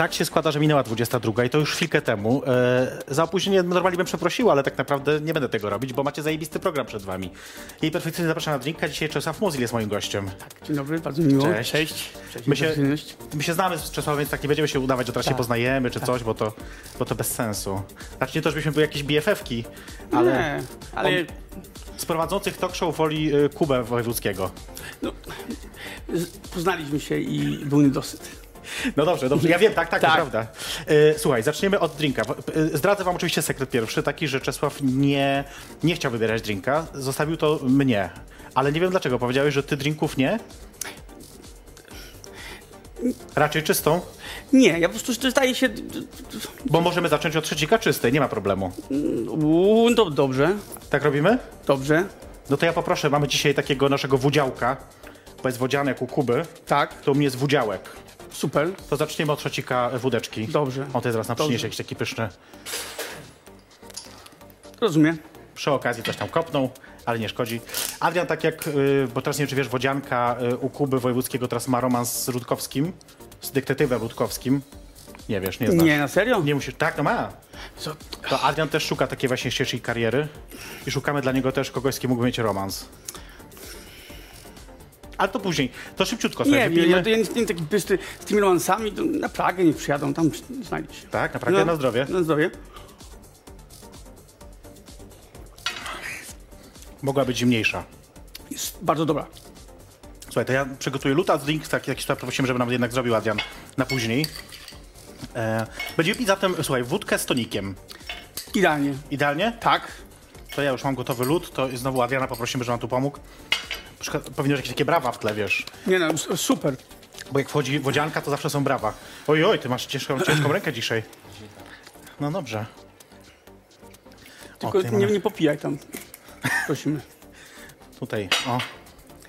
Tak się składa, że minęła 22 i to już chwilkę temu. E, za opóźnienie normalnie bym przeprosił, ale tak naprawdę nie będę tego robić, bo macie zajebisty program przed wami. Jej perfekcyjnie zapraszam na drinka. Dzisiaj Czesław Muzil jest moim gościem. Dzień dobry, bardzo mi miło. Cześć. Cześć. Cześć. My się, my się znamy z Czesławem, więc tak nie będziemy się udawać, że teraz się Tak. poznajemy czy coś, bo to, bo to bez sensu. Znaczy nie to, żebyśmy byli jakieś BFF-ki, ale Nie, ale on- z prowadzących talk show woli y, Kubę Wojewódzkiego. no, poznaliśmy się i był niedosyt. No dobrze, dobrze. Ja wiem, tak, tak, Tak. prawda. E, słuchaj, zaczniemy od drinka. E, Zdradzę wam oczywiście sekret pierwszy, taki, że Czesław nie, nie chciał wybierać drinka, zostawił to mnie. Ale nie wiem dlaczego. Powiedziałeś, że ty drinków nie? Raczej czystą? Nie, ja po prostu zdaje się... Bo możemy zacząć od trzecika czystej, nie ma problemu. Uuu, do, dobrze, Tak robimy? dobrze. No to ja poproszę, mamy dzisiaj takiego naszego wudziałka, bo jest wodzianek u Kuby, Tak, to u mnie jest wudziałek. Super. To zaczniemy od trzecika wódeczki. Dobrze. O, to zaraz nam przyniesie jakiś taki pyszny. Rozumiem. przy okazji coś tam kopnął, ale nie szkodzi. Adrian, tak jak, y, bo teraz nie wiem, czy wiesz, Wodzianka y, u Kuby Wojewódzkiego teraz ma romans z Rutkowskim, z detektywem Rutkowskim. Nie wiesz, nie znasz. Nie, na serio? Nie musisz, tak, no ma. Co? To Adrian też szuka takiej właśnie ścieżki kariery i szukamy dla niego też kogoś, z kim mógłby mieć romans. Ale to później, to szybciutko sobie Nie, nie, wypijmy. ja, to ja nie jestem taki bystry z tymi romansami, to na Pragę niech przyjadą, tam znajdzie się. Tak, naprawdę, na zdrowie. Na zdrowie. Mogła być zimniejsza. Jest bardzo dobra. Słuchaj, to ja przygotuję luta z drink, tak jakiś tutaj poprosimy, żeby nam jednak zrobił Adrian na później. E, będziemy pić zatem, słuchaj, wódkę z tonikiem. Idealnie. Idealnie? Tak. To ja już mam gotowy lód, to znowu Adriana poprosimy, żeby nam tu pomógł. Przykład- Powinno jakieś takie brawa w tle, wiesz. Nie no, super. Bo jak wchodzi wodzianka, to zawsze są brawa. Oj, oj, ty masz ciężką, ciężką rękę dzisiaj. No dobrze. Tylko O, nie, nie popijaj tam. Prosimy. Tutaj, o.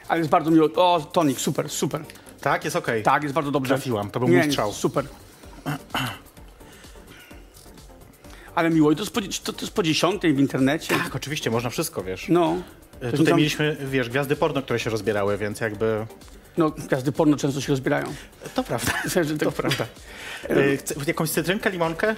Ale jest bardzo miło. O, tonik, super, super. Tak, jest okej. Tak, jest bardzo dobrze. Trafiłam, to był nie, mój strzał. Super. Ale miło. I to jest po, to, to jest po dziesiątej w internecie. Tak, oczywiście, można wszystko, wiesz. No. E, Tutaj tam- mieliśmy, wiesz, gwiazdy porno, które się rozbierały, więc jakby... No, gwiazdy porno często się rozbierają. To prawda. Że To tak- prawda. E, chce- Jakąś cytrynkę, limonkę?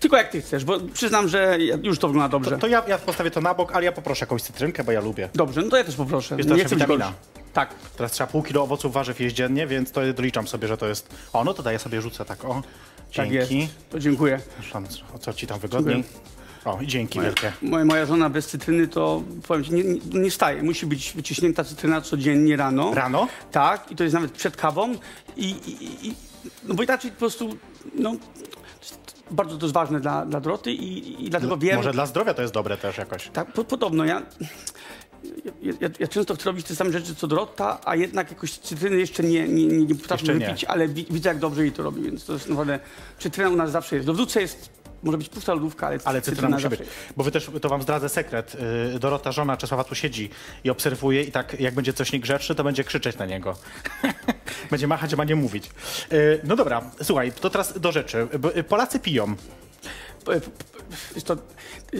Tylko jak ty chcesz, bo przyznam, że już to wygląda dobrze. To, to ja, ja postawię to na bok, ale ja poproszę jakąś cytrynkę, bo ja lubię. Dobrze, no to ja też poproszę. Jest nie chcę witamina. Tak. Teraz trzeba pół kilo owoców, warzyw jeść dziennie, więc to doliczam sobie, że to jest... O, no to daję sobie, rzucę tak, o. Tak Dzięki. jest. To dziękuję. Zresztą, O co ci tam wygodniej? O, dzięki wielkie. Moja, moja żona bez cytryny to, powiem ci, nie, nie, nie staje. Musi być wyciśnięta cytryna codziennie rano. Rano? Tak, i to jest nawet przed kawą. I, i, i, no bo inaczej po prostu, no, bardzo to jest ważne dla, dla Doroty i, i dlatego wiem... Może dla zdrowia to jest dobre też jakoś. Tak, po, podobno. Ja, ja, ja, ja często chcę robić te same rzeczy co Dorota, a jednak jakoś cytryny jeszcze nie, nie, nie, nie potrafię wypić, ale wi, widzę jak dobrze jej to robi, więc to jest naprawdę... Cytryna u nas zawsze jest. W lodówce jest, może być pusta lodówka, ale, Ale cytryna musi zawsze być. Bo wy też, to wam zdradzę sekret. Yy, Dorota, żona Czesława tu siedzi i obserwuje i tak jak będzie coś niegrzeczne, to będzie krzyczeć na niego. będzie machać, a ma nie mówić. Yy, no dobra, słuchaj, to teraz do rzeczy. Y, Polacy piją. To,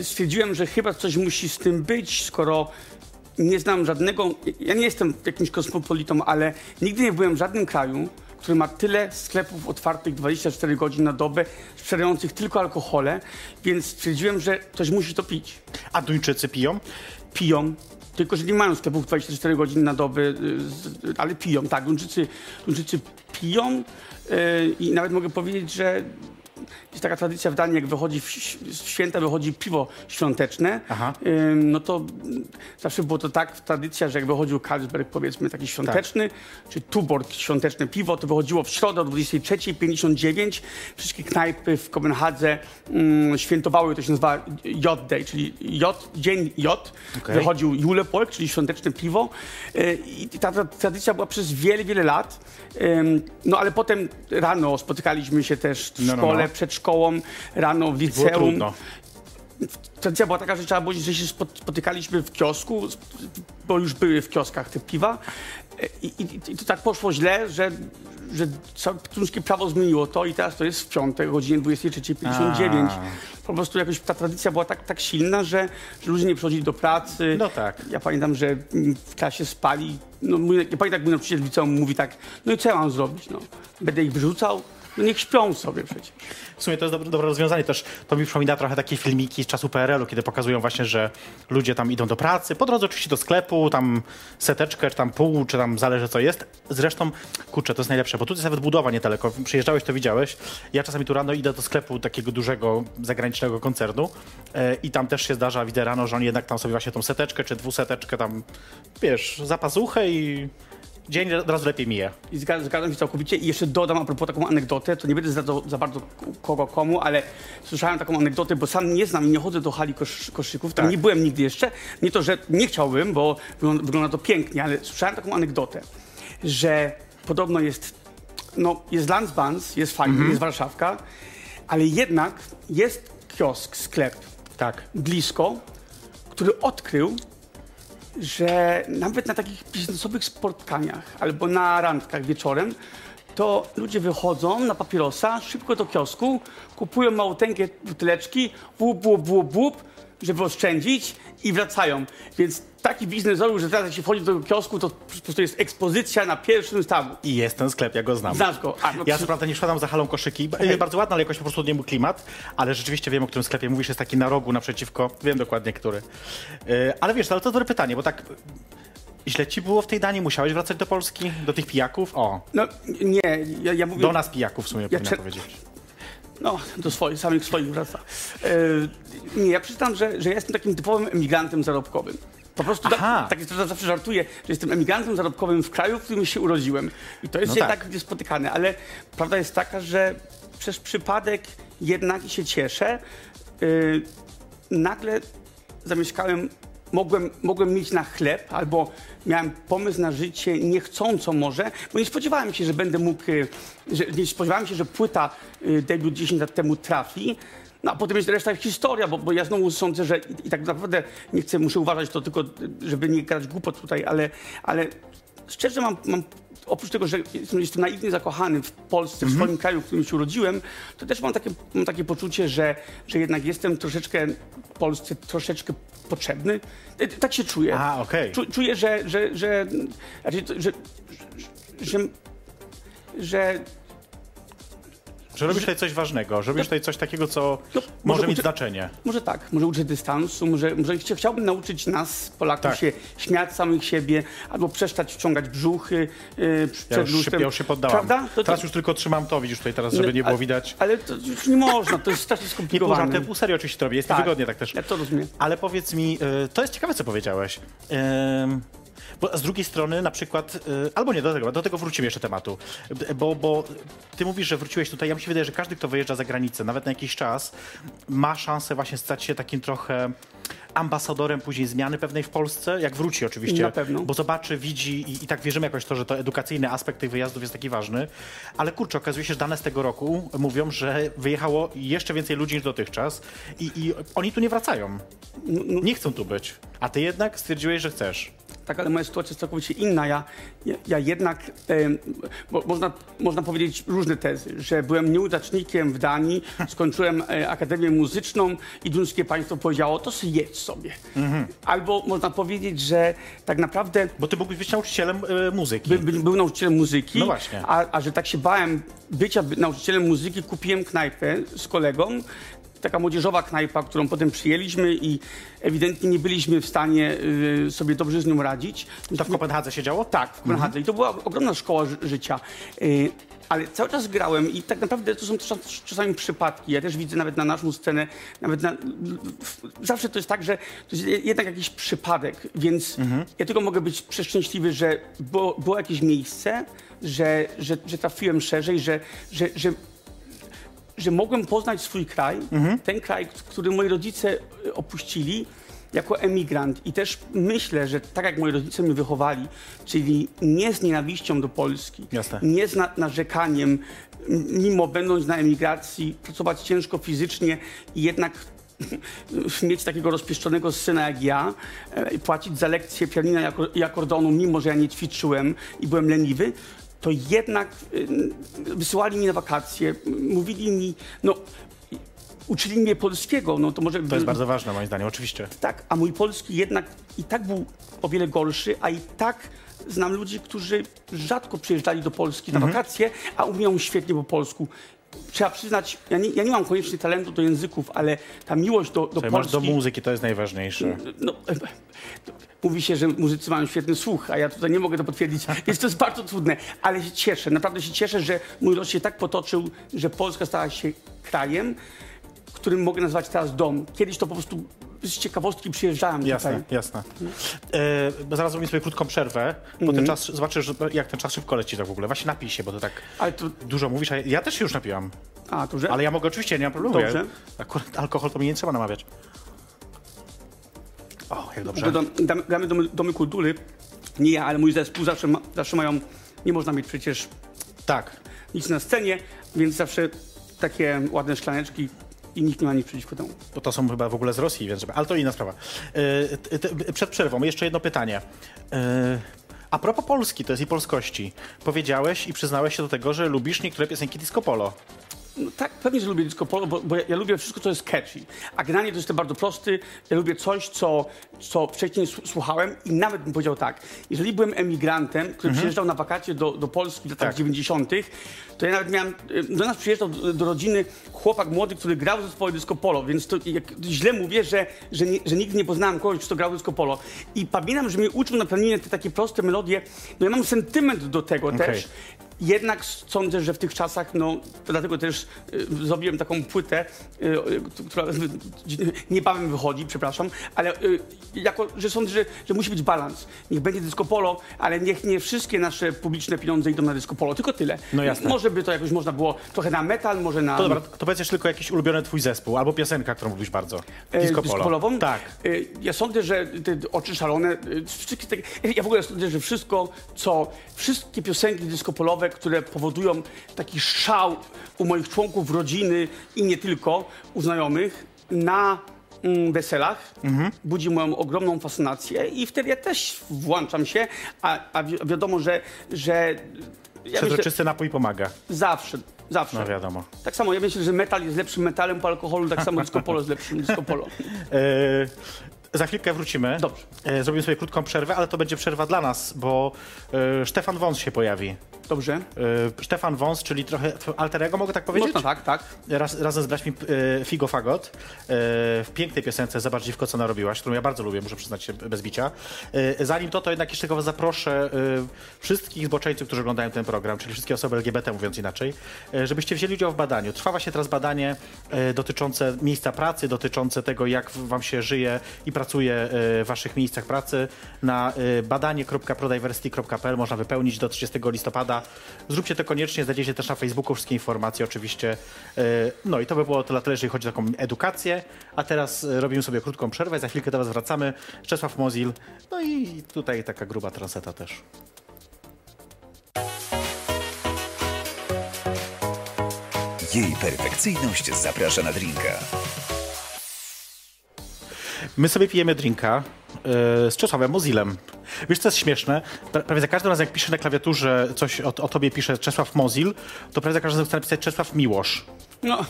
stwierdziłem, że chyba coś musi z tym być, skoro nie znam żadnego. Ja nie jestem jakimś kosmopolitą, ale nigdy nie byłem w żadnym kraju, który ma tyle sklepów otwartych 24 godziny na dobę, sprzedających tylko alkohole, więc stwierdziłem, że ktoś musi to pić. A Duńczycy piją? Piją. Tylko, że nie mają sklepów 24 godziny na dobę, y, ale piją, tak. Duńczycy, Duńczycy piją y, i nawet mogę powiedzieć, że jest taka tradycja w Danii, jak wychodzi w, święta, wychodzi piwo świąteczne, Aha. Ym, no to zawsze było to tak, tradycja, że jak wychodził Carlsberg, powiedzmy, taki świąteczny, czy Tuborg, świąteczne piwo, to wychodziło w środę o 23.59. Wszystkie knajpy w Kopenhadze mm, świętowały, to się nazywa J Day, czyli J, dzień J. Okej. Wychodził Julepolk, czyli świąteczne piwo. Yy, I ta, ta tradycja była przez wiele, wiele lat. Ym, No ale potem rano spotykaliśmy się też w No, no, szkole, no. przed szkołą, rano w liceum tradycja była taka, że trzeba było, że się spot- spotykaliśmy w kiosku, bo już były w kioskach te piwa. I, i, i to tak poszło źle, że, że tuńskie prawo zmieniło to i teraz to jest w piątek o godzinie 23.59. A. Po prostu jakoś ta tradycja była tak, tak silna, że, że ludzie nie przychodzili do pracy. No tak. Ja pamiętam, że mm, w klasie spali. No, mój, ja pamiętam, jak mój nauczyciel w liceum mówi tak, no i co ja mam zrobić? No, będę ich wyrzucał? No niech śpią sobie przecież. W sumie to jest dobre, dobre rozwiązanie też. To mi przypomina trochę takie filmiki z czasu PRL-u, kiedy pokazują właśnie, że ludzie tam idą do pracy, po drodze oczywiście do sklepu, tam seteczkę, czy tam pół, czy tam zależy co jest. Zresztą, kurczę, to jest najlepsze, bo tu jest nawet budowa niedaleko. Przyjeżdżałeś, to widziałeś. Ja czasami tu rano idę do sklepu takiego dużego, zagranicznego koncernu e, i tam też się zdarza, widzę rano, że oni jednak tam sobie właśnie tą seteczkę, czy dwuseteczkę tam, wiesz, za pazuchę i dzień od razu lepiej mije. I zgadzam, zgadzam się całkowicie. I jeszcze dodam a propos taką anegdotę, to nie będę zdradzał za bardzo kogo komu, ale słyszałem taką anegdotę, bo sam nie znam i nie chodzę do hali kosz, koszyków, tam Tak. nie byłem nigdy jeszcze. Nie to, że nie chciałbym, bo wygląda, wygląda to pięknie, ale słyszałem taką anegdotę, że podobno jest, no, jest Landsbans, jest fajnie, jest Warszawka, ale jednak jest kiosk, sklep Tak. blisko, który odkrył, że nawet na takich biznesowych spotkaniach albo na randkach wieczorem, to ludzie wychodzą na papierosa, szybko do kiosku, kupują małoteńkie buteleczki, łup, łup, łup, łup, żeby oszczędzić i wracają. Więc taki biznes zrobił, że teraz jak się wchodzi do tego kiosku, to po prostu jest ekspozycja na pierwszym stawu. I jest ten sklep, ja go znam. Znasz go? A, no, Ja przy- prawda nie szedłem za halą koszyki, okay. bardzo ładny, ale jakoś po prostu nie był klimat, ale rzeczywiście wiem, o którym sklepie mówisz, jest taki na rogu naprzeciwko, wiem dokładnie który. Yy, ale wiesz, ale to dobre pytanie, bo tak źle ci było w tej Danii, musiałeś wracać do Polski, do tych pijaków? O, No nie, ja, ja mówię... do nas pijaków w sumie Ja powinien cze- powiedzieć. No, do swoich, samych swoich wraca. E, nie, ja przyznam, że, że ja jestem takim typowym emigrantem zarobkowym. Po prostu tak, tak zawsze żartuję, że jestem emigrantem zarobkowym w kraju, w którym się urodziłem. I to jest No jednak tak. niespotykane, ale prawda jest taka, że przez przypadek jednak i się cieszę, y, nagle zamieszkałem, mogłem, mogłem mieć na chleb, albo miałem pomysł na życie niechcąco może, bo nie spodziewałem się, że będę mógł, że, nie spodziewałem się, że płyta y, debiut 10 lat temu trafi. No a potem jest reszta historia, bo, bo ja znowu sądzę, że i, i tak naprawdę nie chcę, muszę uważać to tylko, żeby nie grać głupot tutaj, ale, ale szczerze mam, mam oprócz tego, że jestem, jestem naiwnie zakochany w Polsce, w swoim kraju, w którym się urodziłem, to też mam takie, mam takie poczucie, że, że jednak jestem troszeczkę Polsce troszeczkę potrzebny. E, Tak się czuję. A, okej. Czu, czuję, że, że, że, znaczy, to- że, że, że, że Że robisz tutaj coś ważnego, że robisz tutaj coś takiego, co No, może może mieć uczy- znaczenie. Może tak, może uczyć dystansu, może, może chcia- chciałbym nauczyć nas, Polaków, Tak. się śmiać samych siebie, albo przestać wciągać brzuchy yy, przed Ja już, się, ja już się poddałam. Prawda? To- to- Teraz już tylko trzymam to, widzisz tutaj teraz, żeby nie było widać. Ale to już nie można, to jest strasznie Nie pół skomplikowane. pół serio oczywiście to robię, jest Tak. niewygodnie tak też. Ja to rozumiem. Ale powiedz mi, y, to jest ciekawe, co powiedziałeś. Ym, Bo z drugiej strony, na przykład, y, albo nie do tego, do tego wrócimy jeszcze tematu, bo, bo ty mówisz, że wróciłeś tutaj. Ja mi się wydaje, że każdy, kto wyjeżdża za granicę, nawet na jakiś czas, ma szansę właśnie stać się takim trochę ambasadorem później zmiany pewnej w Polsce, jak wróci oczywiście. Na pewno. Bo zobaczy, widzi i, i tak wierzymy jakoś to, że to edukacyjny aspekt tych wyjazdów jest taki ważny. Ale kurczę, okazuje się, że dane z tego roku mówią, że wyjechało jeszcze więcej ludzi niż dotychczas i, i oni tu nie wracają. Nie chcą tu być. A ty jednak stwierdziłeś, że chcesz. Tak, ale moja sytuacja jest całkowicie inna. Ja, ja, ja jednak, em, bo można, można powiedzieć różne tezy, że byłem nieudacznikiem w Danii, skończyłem e, Akademię Muzyczną i duńskie państwo powiedziało, to sobie jedź sobie. Mhm. Albo można powiedzieć, że tak naprawdę Bo ty mógłbyś być nauczycielem y, muzyki. by, by, był nauczycielem muzyki, No właśnie. A, a że tak się bałem bycia by- nauczycielem muzyki, kupiłem knajpę z kolegą. Taka młodzieżowa knajpa, którą potem przyjęliśmy i ewidentnie nie byliśmy w stanie y, sobie dobrze z nią radzić. To w Kopenhadze się działo? Tak, w Kopenhadze. I to była ogromna szkoła ży- życia. Y, ale cały czas grałem i tak naprawdę to są czas- czasami przypadki. Ja też widzę nawet na naszą scenę, nawet na, zawsze to jest tak, że to jest je- jednak jakiś przypadek, więc ja tylko mogę być przeszczęśliwy, że było, było jakieś miejsce, że, że, że trafiłem szerzej, że, że, że że mogłem poznać swój kraj, ten kraj, który moi rodzice y, opuścili jako emigrant. I też myślę, że tak jak moi rodzice mnie wychowali, czyli nie z nienawiścią do Polski, Jasne. nie z na, narzekaniem, mimo będąc na emigracji, pracować ciężko fizycznie i jednak mieć takiego rozpieszczonego syna jak ja e, płacić za lekcje pianina i akordonu, mimo że ja nie ćwiczyłem i byłem leniwy, to jednak y, wysyłali mi na wakacje, mówili mi, no uczyli mnie polskiego, no to może... To jest bardzo ważne moim zdaniem, oczywiście. Tak, a mój polski jednak i tak był o wiele gorszy, a i tak znam ludzi, którzy rzadko przyjeżdżali do Polski na Mhm. wakacje, a umieją świetnie po polsku. Trzeba przyznać, ja nie, ja nie mam koniecznie talentu do języków, ale ta miłość do, do masz Polski... do muzyki, to jest najważniejsze. No, mówi się, że muzycy mają świetny słuch, a ja tutaj nie mogę to potwierdzić, więc to jest bardzo trudne. Ale się cieszę, naprawdę się cieszę, że mój los się tak potoczył, że Polska stała się krajem, którym mogę nazwać teraz dom. Kiedyś to po prostu z ciekawostki przyjeżdżałem Jasne, tutaj. jasne. E, bo zaraz zrobimy sobie krótką przerwę, bo Mhm. ten czas, zobaczysz, jak ten czas szybko leci tak w ogóle. Właśnie napij się, bo to tak Ale to, dużo mówisz, a ja, ja też się już napiłam. a, to że? Ale ja mogę oczywiście, nie mam problemu. Dobrze. Ja, akurat alkohol to mi nie trzeba namawiać. O, jak dobrze. Do, damy- domy, domy kultury. Nie ja, ale mój zespół zawsze, ma, zawsze mają, nie można mieć przecież Tak. nic na scenie, więc zawsze takie ładne szklaneczki i nikt nie ma nic przeciwko temu. Bo to są chyba w ogóle z Rosji, więc żeby... Ale to inna sprawa. E, t- t- przed przerwą jeszcze jedno pytanie. E, a propos Polski, to jest i polskości. Powiedziałeś i przyznałeś się do tego, że lubisz niektóre piosenki disco polo. No tak, pewnie, że lubię disco polo, bo, bo ja, ja lubię wszystko, co jest catchy. A generalnie to jestem bardzo prosty. Ja lubię coś, co, co wcześniej słuchałem i nawet bym powiedział tak, jeżeli byłem emigrantem, który przyjeżdżał na wakacje do, do Polski w latach Tak. 90., to ja nawet miałem, y, do nas przyjeżdżał do, do rodziny chłopak młody, który grał w zespole disco polo, więc to źle mówię, że, że, nie, że nigdy nie poznałem kogoś, kto grał disco polo. I pamiętam, że mnie uczył na pianinie te takie proste melodie. No ja mam sentyment do tego też. Jednak sądzę, że w tych czasach, no dlatego też y, zrobiłem taką płytę, y, y, która niebawem wychodzi, przepraszam, ale y, jako, że sądzę, że, że musi być balans. Niech będzie disco polo, ale niech nie wszystkie nasze publiczne pieniądze idą na disco polo, tylko tyle. No jasne. Może by to jakoś można było trochę na metal, może na... To dobra, to powiedz tylko jakiś ulubiony twój zespół, albo piosenka, którą lubisz bardzo. E, Disco polo. disco-polową? Tak. E, Ja sądzę, że te oczy szalone, e, ja w ogóle sądzę, że wszystko, co, wszystkie piosenki które powodują taki szał u moich członków rodziny i nie tylko, u znajomych, na mm, weselach, Mhm. budzi moją ogromną fascynację i wtedy ja też włączam się, a, a wi- wiadomo, że, że ja myślę, Przezroczysty napój pomaga. zawsze, zawsze. No wiadomo. Tak samo, ja myślę, że metal jest lepszym metalem po alkoholu, tak samo disco polo jest lepszym disco polo. E, za chwilkę wrócimy. Dobrze. E, zrobimy sobie krótką przerwę, ale to będzie przerwa dla nas, bo e, Stefan Wąs się pojawi. Dobrze? E, Stefan Wąs, czyli trochę alterego, mogę tak powiedzieć? Można tak, tak. Raz, razem z braćmi e, Figo Fagot e, w pięknej piosence Zobacz dziwko, co narobiłaś, którą ja bardzo lubię, muszę przyznać się bez bicia. Zanim to, to jednak jeszcze tylko zaproszę wszystkich zboczeńców, którzy oglądają ten program, czyli wszystkie osoby LGBT, mówiąc inaczej, żebyście wzięli udział w badaniu. Trwa właśnie teraz badanie dotyczące miejsca pracy, dotyczące tego, jak wam się żyje i pracuje w waszych miejscach pracy. Na badanie.prodiversity.pl można wypełnić do 30 listopada. Zróbcie to koniecznie, znajdziecie też na Facebooku wszystkie informacje oczywiście. E, No i to by było tyle, tyle, jeżeli chodzi o taką edukację. A teraz e, robimy sobie krótką przerwę, za chwilkę do was wracamy. Czesław Mozil, no i tutaj taka gruba transeta też. Jej perfekcyjność zaprasza na drinka. My sobie pijemy drinka z Czesławem Mozilem. Wiesz, co jest śmieszne? Pra- Prawie za każdym razem, jak piszę na klawiaturze coś o, o tobie pisze Czesław Mozil, to prawie za każdym razem chcę napisać Czesław Miłosz. No,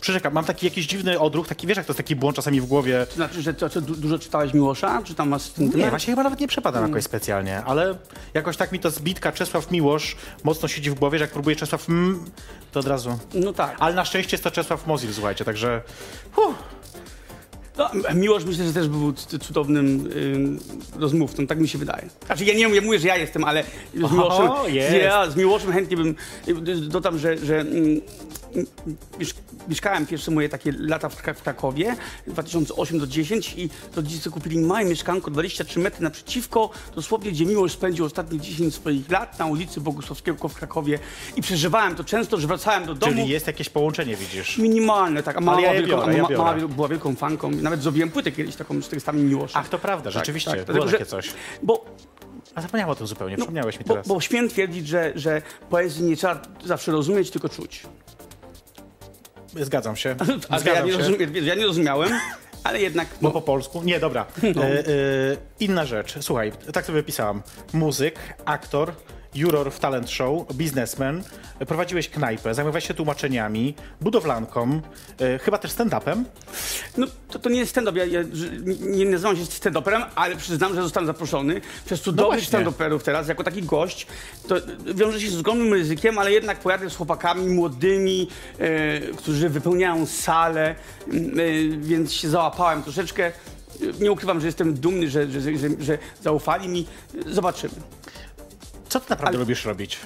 Przyrzekam, mam taki jakiś dziwny odruch, taki, wiesz, jak to jest taki błąd czasami w głowie. to znaczy, że to, to du- dużo czytałeś Miłosza? Czy tam masz sentyment? Nie, właśnie chyba nawet nie przepadam jakoś specjalnie, ale jakoś tak mi to zbitka Czesław Miłosz mocno siedzi w głowie, że jak próbuję Czesław mm, to od razu. No tak. Ale na szczęście jest to Czesław Mozil, słuchajcie, także... Huh. No, Miłosz myślę, że też był cudownym y, rozmówcą, tak mi się wydaje. Znaczy ja nie, nie mówię, że ja jestem, ale z Oho, Miłoszem, jest. ja, z Miłoszem chętnie bym, y, dodam, że, że mm, mieszkałem pierwsze moje takie lata w, Krak- w Krakowie, 2008 do 10 i rodzice kupili małe mieszkanko 23 metry naprzeciwko, dosłownie gdzie Miłosz spędził ostatnie 10 swoich lat na ulicy Bogusławskiego w Krakowie i przeżywałem to często, że wracałem do domu. Czyli jest jakieś połączenie, widzisz. Minimalne, tak. A mama, Ale ja wielką, biorę, ja ma- biorę. była wielką fanką. Nawet zrobiłem płytę kiedyś taką z tekstami Miłosza. Ach, to prawda, rzeczywiście, tak, było dlatego, takie coś. Bo, A zapomniałem o tym zupełnie, no, przypomniałeś mi bo, teraz. bo święt twierdzić, że, że poezji nie trzeba zawsze rozumieć, tylko czuć. Zgadzam się. A ja nie, rozumiem, ja nie rozumiałem, ale jednak... Bo No, po polsku? Nie, dobra. No. E, e, inna rzecz. Słuchaj, tak sobie pisałam. Muzyk, aktor juror w talent show, biznesmen, prowadziłeś knajpę, zajmowałeś się tłumaczeniami, budowlanką, e, chyba też stand-upem. No, to, to nie jest stand-up. Ja, ja nie, nazywam się stand-uperem, ale przyznam, że zostałem zaproszony przez cudownych właśnie. stand-uperów teraz, jako taki gość. To wiąże się z ogromnym ryzykiem, ale jednak pojadę z chłopakami młodymi, e, którzy wypełniają salę, e, więc się załapałem troszeczkę. Nie ukrywam, że jestem dumny, że, że, że, że zaufali mi. Zobaczymy. Co ty naprawdę Ale- lubisz robić?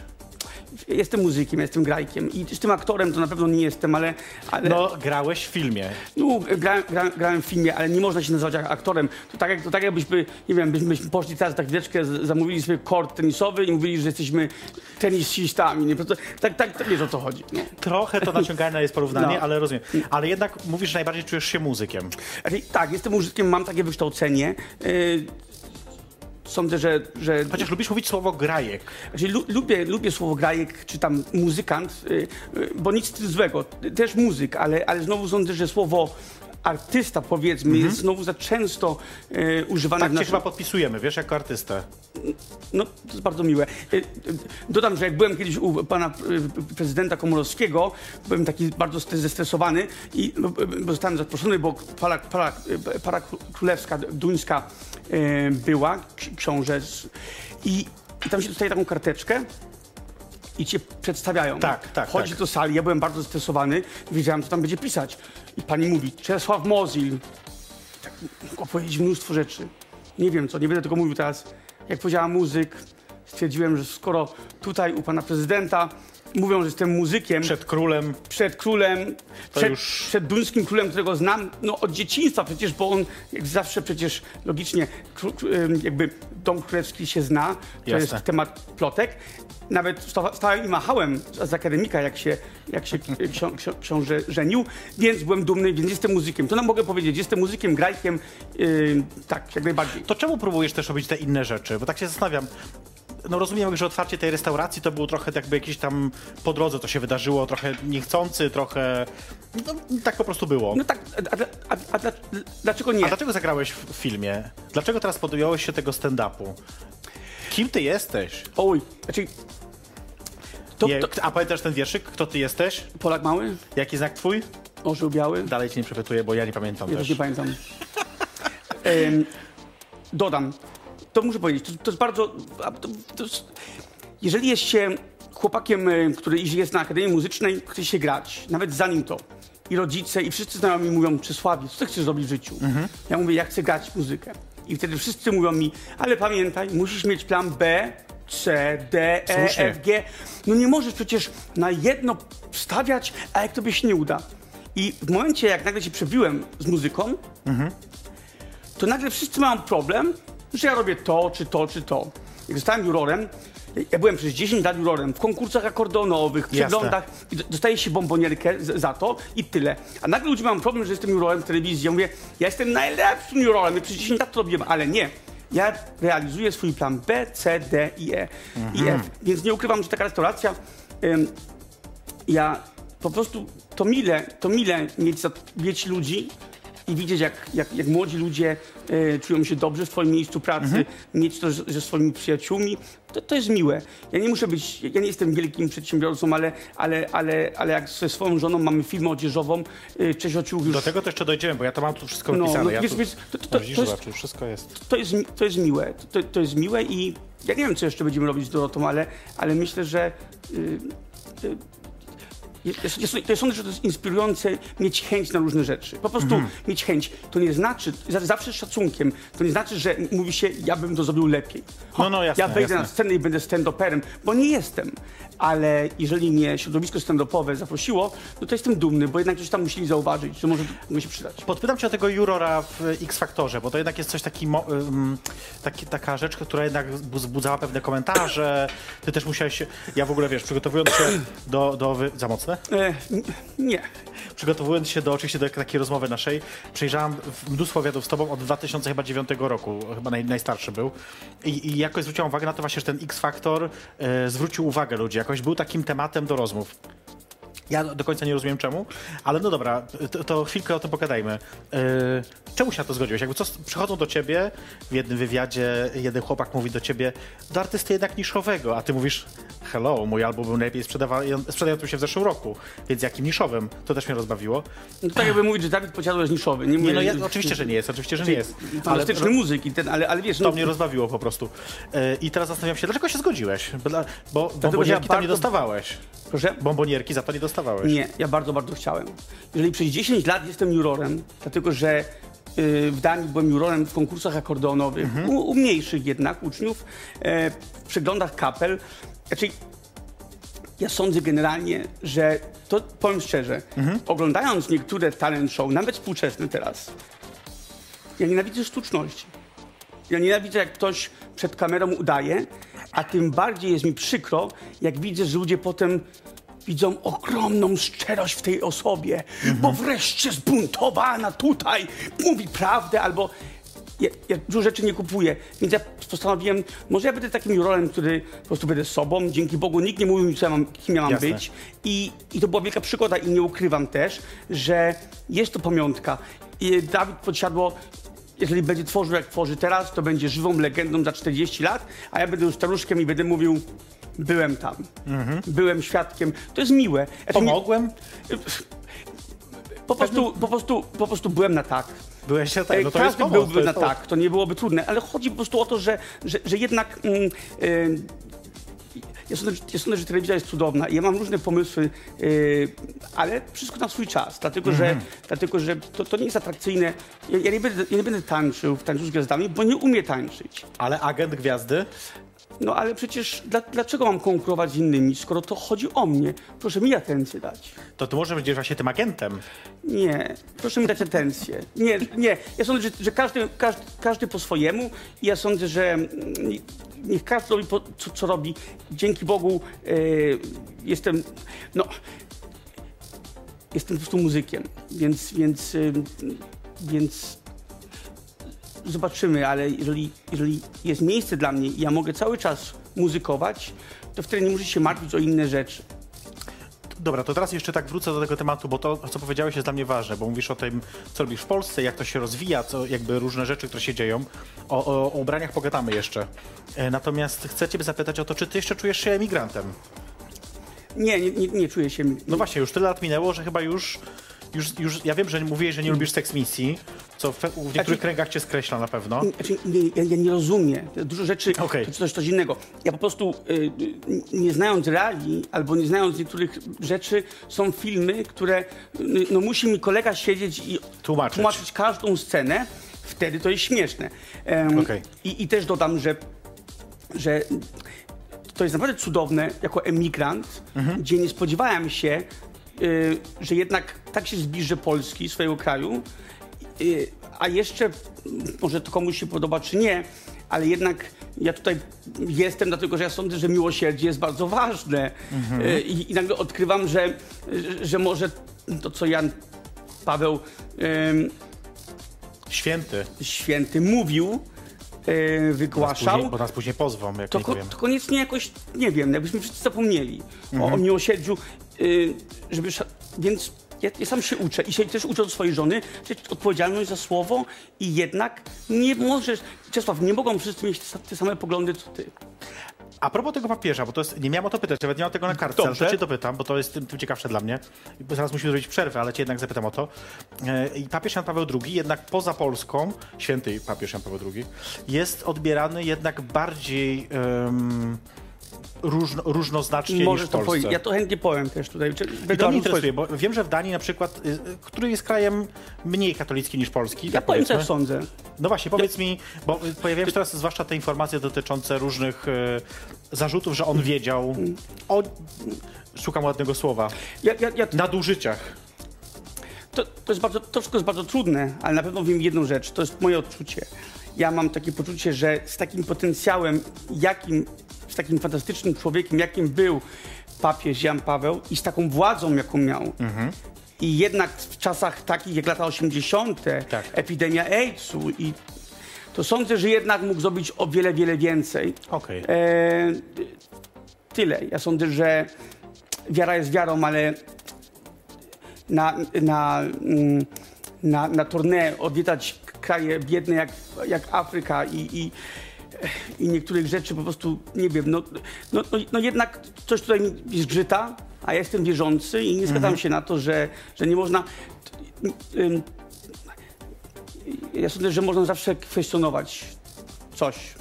Jestem muzykiem, jestem grajkiem i z tym aktorem to na pewno nie jestem, ale... ale... No, grałeś w filmie. No, grałem, grałem, grałem w filmie, ale nie można się nazywać ak- aktorem. To tak, jak, to tak jakbyśmy, nie wiem, byśmy, poszli teraz tak chwileczkę, zamówili sobie kort tenisowy i mówili, że jesteśmy tenisistami. Nie? Prostu- Tak, tak, tak wiesz o co chodzi. Nie? Trochę to naciągane jest porównanie, No. ale rozumiem. Ale jednak mówisz, że najbardziej czujesz się muzykiem. Znaczy, tak, jestem muzykiem, mam takie wykształcenie. Yy, sądzę, że... że Chociaż lubisz mówić słowo grajek. Znaczy, lu, lubię, lubię słowo grajek, czy tam muzykant, y, y, bo nic złego. Też muzyk, ale, ale znowu sądzę, że słowo artysta, powiedzmy, jest znowu za często y, używane Mhm. Tak w cię naszym... chyba podpisujemy, wiesz, jako artystę. No, to jest bardzo miłe. Dodam, że jak byłem kiedyś u pana prezydenta Komorowskiego, byłem taki bardzo stres- zestresowany i zostałem zaproszony, bo para, para, para królewska, duńska była, ksi- książę i, i tam się dostaje taką karteczkę i cię przedstawiają. Tak, tak, Chodzi tak. do sali, ja byłem bardzo zestresowany, wiedziałem, co tam będzie pisać. I pani mówi, Czesław Mozil. Tak, mogła powiedzieć mnóstwo rzeczy. Nie wiem co, nie będę tego mówił teraz. Jak powiedziała muzyk, stwierdziłem, że skoro tutaj u pana prezydenta mówią, że jestem muzykiem, Przed królem. przed królem, To przed, już- przed duńskim królem, którego znam no, od dzieciństwa przecież, bo on jak zawsze przecież logicznie jakby dom królewski się zna, to Jasne. jest temat plotek. Nawet stałem i machałem z, akademika, jak się, jak się ksi- ksi- książę żenił, więc byłem dumny, więc jestem muzykiem. To nam mogę powiedzieć, jestem muzykiem, grajkiem, yy, tak, jak najbardziej. To czemu próbujesz też robić te inne rzeczy? Bo tak się zastanawiam. No rozumiem, że otwarcie tej restauracji to było trochę jakby jakieś tam po drodze to się wydarzyło, trochę niechcący, trochę... No, tak po prostu było. No tak, a, a, a, a, dla- dlaczego nie? A dlaczego zagrałeś w filmie? Dlaczego teraz podjąłeś się tego stand-upu? Kim ty jesteś? Oj, znaczy, to, Nie, to, a pamiętasz ten wierszyk? Kto ty jesteś? Polak mały, Jaki znak twój? orzeł biały. Dalej cię nie przepytuję, bo ja nie pamiętam Ja też też. nie pamiętam. Em, dodam, to muszę powiedzieć, to, to jest bardzo. To, to jest, jeżeli jest się chłopakiem, e, który jest na Akademii Muzycznej, chce się grać, nawet zanim to. I rodzice, i wszyscy znajomi mówią, Czesławie, co ty chcesz robić w życiu? Ja mówię, ja chcę grać muzykę. I wtedy wszyscy mówią mi, ale pamiętaj, musisz mieć plan B, C, D, E, Słusznie. F, G. No nie możesz przecież na jedno stawiać, a jak tobie się nie uda. I w momencie, jak nagle się przebiłem z muzyką, to nagle wszyscy mają problem, że ja robię to, czy to, czy to. Jak zostałem jurorem, ja byłem przez 10 lat jurorem w konkursach Jasne. przeglądach i dostaję się bombonierkę za to i tyle. A nagle ludzie mają problem, że jestem jurorem w telewizji. Ja mówię, ja jestem najlepszym jurorem, ja przez 10 lat to robiłem, ale nie. Ja realizuję swój plan B, C, D i E i F. Więc nie ukrywam, że taka restauracja ym, ja po prostu to mile, to mile mieć, mieć ludzi i widzieć, jak, jak, jak młodzi ludzie e, czują się dobrze w swoim miejscu pracy, mieć to ze swoimi przyjaciółmi, to, to jest miłe. Ja nie muszę być, ja nie jestem wielkim przedsiębiorcą, ale, ale, ale, ale jak ze swoją żoną mamy firmę odzieżową, e, ociuch już, Do tego to jeszcze dojdziemy, bo ja to mam tu wszystko No, napisane. no, ja wiesz, tu... wiesz, to- to- to- Widzisz, to jest- wszystko jest. to jest, to jest miłe. To, to jest miłe i ja nie wiem, co jeszcze będziemy robić z Dorotą, ale, ale myślę, że y, y, jest, jest, to sądzę, że to jest inspirujące mieć chęć na różne rzeczy. Po prostu Mhm. mieć chęć. To nie znaczy, za- zawsze z szacunkiem, to nie znaczy, że mówi się, ja bym to zrobił lepiej. No, no, jasne, ja wejdę jasne. na scenę i będę stand-uperem, bo nie jestem. Ale jeżeli mnie środowisko stand-upowe zaprosiło, no to jestem dumny, bo jednak coś tam musieli zauważyć, że może może się przydać. Podpytam cię o tego jurora w X-Faktorze, bo to jednak jest coś taki, taki, taka rzecz, która jednak wzbudzała pewne komentarze. Ty też musiałeś ja w ogóle wiesz, przygotowując się do, do wy... za mocne? E, nie. Przygotowując się do oczywiście do takiej rozmowy naszej, przejrzałam w- mnóstwo wywiadów z tobą od 2009 roku, chyba naj, najstarszy był. I, I jakoś zwróciłam uwagę na to właśnie, że ten X-Faktor e, zwrócił uwagę ludzi, jakoś był takim tematem do rozmów. Ja do końca nie rozumiem czemu, ale no dobra, to, to chwilkę o tym pogadajmy. Yy, czemu się na to zgodziłeś? Jakby co, przychodzą do ciebie w jednym wywiadzie, jeden chłopak mówi do ciebie, do artysty jednak niszowego, a ty mówisz, hello, mój album był najlepiej sprzedającym się w zeszłym roku, więc jakim niszowym? To też mnie rozbawiło. No tak jakby mówić, że Dawid Podsiadło jest niszowy. Nie, Nie, no ja, oczywiście, że nie jest, oczywiście, że nie jest. Ale muzyk, i ten, ale, ale wiesz, to no, mnie rozbawiło po prostu. Yy, I teraz zastanawiam się, dlaczego się zgodziłeś? Bo, bo bombonierki tam nie dostawałeś. proszę? Bombonierki za to nie Nie, ja bardzo, bardzo chciałem. Jeżeli przez 10 lat jestem jurorem, dlatego że y, w Danii byłem jurorem w konkursach akordeonowych, u, u mniejszych jednak uczniów, e, w przeglądach kapel. Znaczy, ja sądzę generalnie, że to powiem szczerze, oglądając niektóre talent show, nawet współczesne teraz, ja nienawidzę sztuczności. Ja nienawidzę, jak ktoś przed kamerą udaje, a tym bardziej jest mi przykro, jak widzę, że ludzie potem widzą ogromną szczerość w tej osobie, bo wreszcie zbuntowana tutaj mówi prawdę albo. Ja, ja dużo rzeczy nie kupuję, więc ja postanowiłem, może ja będę takim jurorem, który po prostu będę sobą. Dzięki Bogu nikt nie mówił mi, co ja mam, kim ja mam Jasne. być. I, I to była wielka przygoda i nie ukrywam też, że jest to pamiątka. I Dawid Podsiadło jeżeli będzie tworzył jak tworzy teraz, to będzie żywą legendą za 40 lat, a ja będę już staruszkiem i będę mówił, byłem tam, byłem świadkiem. To jest miłe. Znaczy, nie- Pomogłem? po, prostu, po, prostu, po prostu byłem na tak. Byłeś tak, no to Każdy pomoc, byłby to na pomoc. tak, to nie byłoby trudne, ale chodzi po prostu o to, że, że, że jednak. Mm, y, ja sądzę, że- ja sądzę, że telewizja jest cudowna i ja mam różne pomysły, y, ale wszystko na swój czas, dlatego Mhm. że, dlatego, że to, to nie jest atrakcyjne. Ja, ja, nie będę, ja nie będę tańczył w tańcu z gwiazdami, bo nie umiem tańczyć. Ale agent gwiazdy? No ale przecież dla, dlaczego mam konkurować z innymi, skoro to chodzi o mnie? Proszę mi atencję dać. To ty może będziesz właśnie tym agentem. Nie, proszę mi dać atencję. Nie, nie. Ja sądzę, że, że każdy, każdy, każdy po swojemu i ja sądzę, że mm, niech każdy robi po, co, co robi. Dzięki Bogu e, jestem, no, jestem po prostu muzykiem, więc, więc, y, więc zobaczymy, ale jeżeli, jeżeli jest miejsce dla mnie i ja mogę cały czas muzykować, to wtedy nie muszę się martwić o inne rzeczy. Dobra, to teraz jeszcze tak wrócę do tego tematu, bo to, co powiedziałeś, jest dla mnie ważne, bo mówisz o tym, co robisz w Polsce, jak to się rozwija, co jakby różne rzeczy, które się dzieją. O, o, o ubraniach pogadamy jeszcze. E, Natomiast chcę ciebie zapytać o to, czy ty jeszcze czujesz się emigrantem? Nie, nie, nie, nie czuję się. No właśnie, już tyle lat minęło, że chyba już... Już, już, ja wiem, że mówiłeś, że nie lubisz seks misji, co w, w niektórych Znaczy- kręgach cię skreśla na pewno. Znaczy, ja, ja nie rozumiem. Dużo rzeczy Okej. to coś, coś innego. Ja po prostu y, y, nie znając reali albo nie znając niektórych rzeczy, są filmy, które y, no, musi mi kolega siedzieć i Tłumaczyć. każdą scenę. Wtedy to jest śmieszne. Em, Okej. i, I też dodam, że, że to jest naprawdę cudowne jako emigrant, Mhm. gdzie nie spodziewałem się, y, że jednak tak się zbliży Polski, swojego kraju. A jeszcze, może to komuś się podoba czy nie, ale jednak ja tutaj jestem, dlatego że ja sądzę, że miłosierdzie jest bardzo ważne. Y, I, I nagle odkrywam, że, że, że może to, co Jan Paweł ym, Święty. święty mówił, y, Nas wygłaszał, później, bo nas później pozwą, jak to, nie ko- to koniecznie jakoś, nie wiem, jakbyśmy wszyscy zapomnieli o, Mhm. o miłosierdziu, y, żeby, więc ja, ja sam się uczę i się też uczę od swojej żony, że odpowiedzialność za słowo i jednak nie możesz, Czesław, nie mogą wszyscy mieć te sa- te same poglądy co ty. A propos tego papieża, bo to jest, nie miałem o to pytać, nawet nie mam tego na kartce, ale Dobrze. to cię dopytam, bo to jest tym, tym ciekawsze dla mnie. Bo zaraz musimy zrobić przerwę, ale cię jednak zapytam o to. E, I papież Jan Paweł II, jednak poza Polską, święty papież Jan Paweł II, jest odbierany jednak bardziej em, różno, różnoznacznie Możesz niż w to Polsce. powiedzieć. Ja to chętnie powiem też tutaj. Czy- I to mnie interesuje, bo wiem, że w Danii na przykład, y, y, który jest krajem mniej katolicki niż Polski, Ja tak powiem, co ja sądzę. No właśnie, powiedz mi, bo y, pojawiają się teraz zwłaszcza te informacje dotyczące różnych zarzutów, że on wiedział o, szukam ładnego słowa, Ja, ja, ja, nadużyciach. To, to, jest bardzo, to wszystko jest bardzo trudne, ale na pewno wiem jedną rzecz, to jest moje odczucie. Ja mam takie poczucie, że z takim potencjałem, jakim, z takim fantastycznym człowiekiem, jakim był papież Jan Paweł i z taką władzą, jaką miał, i jednak w czasach takich jak lata 80., Tak. epidemia AIDS-u, i to sądzę, że jednak mógł zrobić o wiele, wiele więcej. Okej. E, tyle. Ja sądzę, że wiara jest wiarą, ale na, na, mm, na, na tournée, odwiedzać kraje biedne jak, jak Afryka i, i, i niektórych rzeczy po prostu, nie wiem, no, no, no, no jednak coś tutaj mi zgrzyta, a ja jestem wierzący i nie zgadzam się na to, że, że nie można... Ja sądzę, że można zawsze kwestionować coś.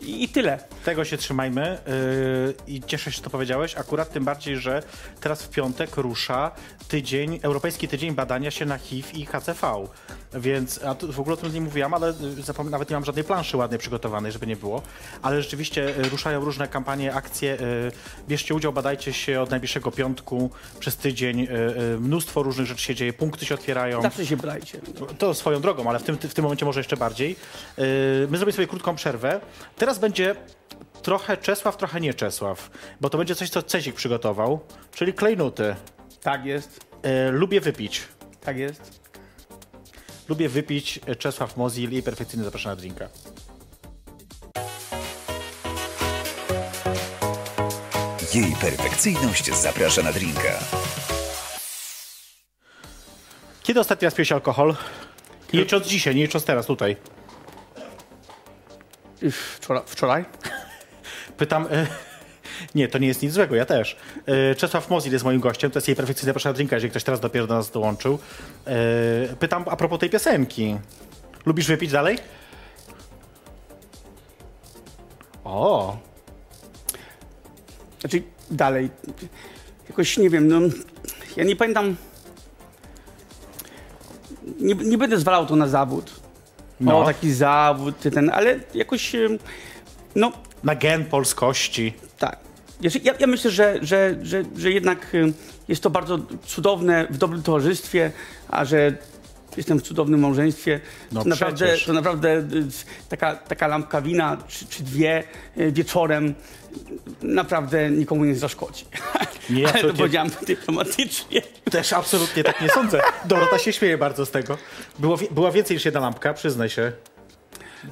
I tyle. Tego się trzymajmy yy, i cieszę się, że to powiedziałeś. Akurat tym bardziej, że teraz w piątek rusza tydzień, Europejski Tydzień Badania się na HIV i HCV. Więc a w ogóle o tym nie mówiłam, ale y, nawet nie mam żadnej planszy ładnej przygotowanej, żeby nie było. Ale rzeczywiście y, ruszają różne kampanie, akcje. y, Bierzcie udział, badajcie się od najbliższego piątku przez tydzień. Mnóstwo różnych rzeczy się dzieje, punkty się otwierają. Zawsze się brajcie. To swoją drogą, ale w tym, w tym momencie może jeszcze bardziej. My zrobimy sobie krótką przerwę. Teraz będzie trochę Czesław, trochę nie Czesław, bo to będzie coś, co Cezik przygotował, czyli klejnuty. Tak jest. Yy, Lubię wypić. Tak jest. Lubię wypić e, Czesław Mozil i perfekcyjnie zapraszam na drinka. Jej perfekcyjność zaprasza na drinka. Kiedy ostatni raz piłeś alkohol? Nie licząc dzisiaj, nie licząc teraz tutaj. Wczoraj? Pytam... e, Nie, to nie jest nic złego, ja też. E, Czesław Mozil jest moim gościem, to jest jej perfekcyjnie zapraszana drinka, jeżeli ktoś teraz dopiero do nas dołączył. E, Pytam a propos tej piosenki. Lubisz wypić dalej? O, Znaczy dalej. Jakoś nie wiem, no. Ja nie pamiętam. Nie, nie będę zwalał to na zawód. No. O, taki zawód, ten, ale jakoś. No, na gen polskości. Ja, ja myślę, że, że, że, że jednak em, jest to bardzo cudowne w dobrym towarzystwie, a że jestem w cudownym małżeństwie, No to, naprawdę, przecież. to naprawdę y, taka, taka lampka wina czy, czy dwie y, wieczorem naprawdę nikomu nie zaszkodzi. Nie, Ale to absolutnie. powiedziałem dyplomatycznie. Też absolutnie tak nie sądzę. Dorota się śmieje bardzo z tego. Było, była więcej niż jedna lampka, przyznaj się.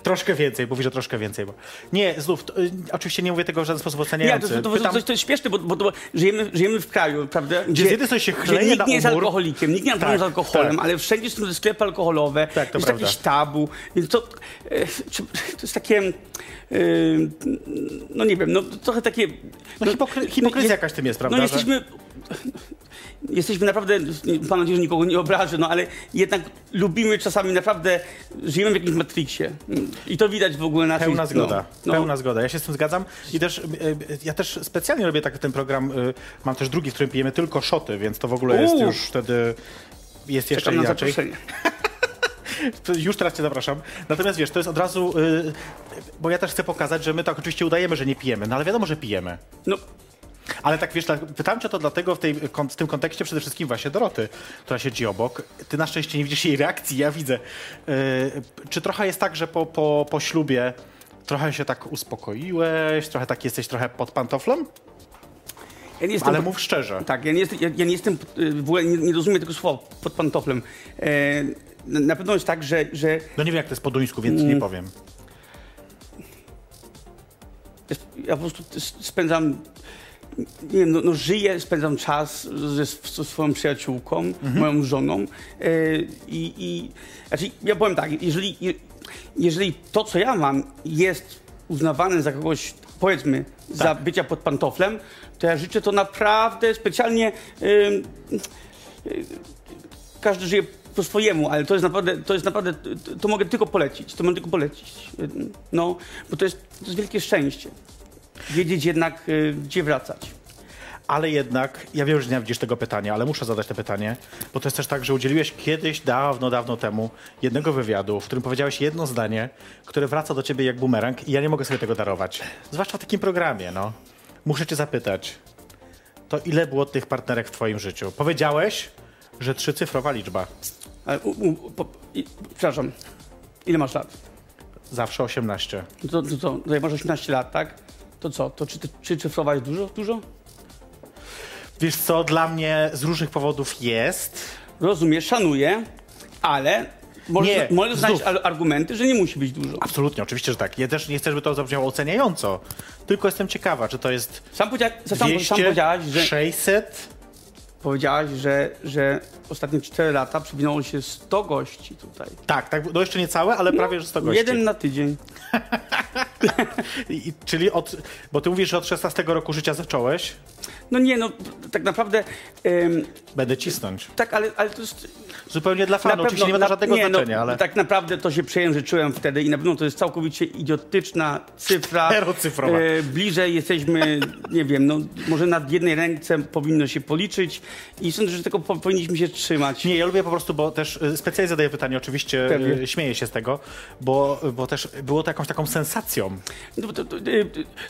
Troszkę więcej, mówi, że troszkę więcej. Bo... Nie, znów, to, y, oczywiście nie mówię tego w żaden sposób Nie, oceniający. to, to, to, Pytam, to, to jest śmieszne, bo, bo to, żyjemy, żyjemy w kraju, prawda? Gdzie z jednej strony się gdzie chleje nikt nie jest umór. alkoholikiem, nikt nie ma problemu Tak, z alkoholem, tak. ale wszędzie są sklepy alkoholowe, Tak, to jest prawda. jakieś tabu, więc to, e, to jest takie, e, no nie wiem, no trochę takie... no, hipokry- hipokryzja jakaś tym jest, prawda? No że- jesteśmy... Naprawdę, mam nadzieję, że nikogo nie obrażę, no ale jednak lubimy czasami naprawdę, żyjemy w jakimś Matrixie. I to widać w ogóle na Pełna no, zgoda, no. pełna zgoda. Ja się z tym zgadzam i też y, y, ja też specjalnie robię tak ten program. Y, mam też drugi, w którym pijemy tylko szoty, więc to w ogóle jest Uuu. już wtedy jest jeszcze Czekam na inaczej. Już teraz cię zapraszam. Natomiast wiesz, to jest od razu, bo ja też chcę pokazać, że my tak oczywiście udajemy, że nie pijemy, no ale wiadomo, że pijemy. No, Ale tak wiesz, tak, pytam cię to dlatego w, tej, w tym kontekście przede wszystkim właśnie Doroty, która siedzi obok. Ty na szczęście nie widzisz jej reakcji, ja widzę. Y, czy trochę jest tak, że po, po, po ślubie trochę się tak uspokoiłeś, trochę tak jesteś trochę pod pantoflem? ja jestem... Ale mów szczerze. Tak, ja nie jestem, ja, ja nie jestem y, w ogóle nie, nie rozumiem tego słowa pod pantoflem. E, na pewno jest tak, że, że No nie wiem jak to jest po duńsku, więc Mm. nie powiem. ja po prostu spędzam, nie wiem, no, no żyję, spędzam czas ze, ze swoją przyjaciółką, Mhm. moją żoną e, i, i znaczy ja powiem tak, jeżeli, je- jeżeli to, co ja mam jest uznawane za kogoś, powiedzmy, za Tak. bycia pod pantoflem, to ja życzę to naprawdę specjalnie ym, każdy żyje po swojemu, ale to jest naprawdę, to jest naprawdę, to, to mogę tylko polecić, to mogę tylko polecić. No, bo to jest, to jest wielkie szczęście. Wiedzieć jednak, y, gdzie wracać. Ale jednak, ja wiem, że nie widzisz tego pytania, ale muszę zadać to pytanie, bo to jest też tak, że udzieliłeś kiedyś, dawno, dawno temu, jednego wywiadu, w którym powiedziałeś jedno zdanie, które wraca do ciebie jak bumerang i ja nie mogę sobie tego darować. Zwłaszcza w takim programie, no. Muszę cię zapytać, to ile było tych partnerek w twoim życiu? Powiedziałeś, że trzycyfrowa liczba. Ale, u, u, po, i, przepraszam, ile masz lat? Zawsze 18. No To, to, to, to jak masz 18 lat, tak? To co, to czy, czy cyfrowa dużo? Dużo? Wiesz co, dla mnie z różnych powodów jest. Rozumiem, szanuję, ale możesz, Nie, możesz znaleźć argumenty, że nie musi być dużo. Absolutnie, oczywiście, że tak. Ja też nie chcę, żeby to zabrzmiało oceniająco. Tylko jestem ciekawa, czy to jest Sam, powiedzia, sam, sam 200, powiedziałaś, że 600, powiedziałaś, że, że ostatnie 4 lata przewinęło się 100 gości tutaj. Tak, tak, no jeszcze nie całe, ale prawie że 100 gości. Jeden na tydzień. I, czyli od, bo ty mówisz, że od 16 roku życia zacząłeś, No nie, no tak naprawdę... em, będę cisnąć. tak, ale, ale to jest... Zupełnie dla fanów, oczywiście nie ma to żadnego nie, znaczenia, no, ale Tak naprawdę to się przejęzyczyłem wtedy i na pewno to jest całkowicie idiotyczna cyfra. Czterocyfrowa. E, bliżej jesteśmy, nie wiem, no może nad jednej ręce powinno się policzyć i sądzę, że tego po, powinniśmy się trzymać. Nie, ja lubię po prostu, bo też y, specjalnie zadaję pytanie, oczywiście Pewnie. y, śmieję się z tego, bo, bo też było to jakąś taką sensacją. No, to, to, e,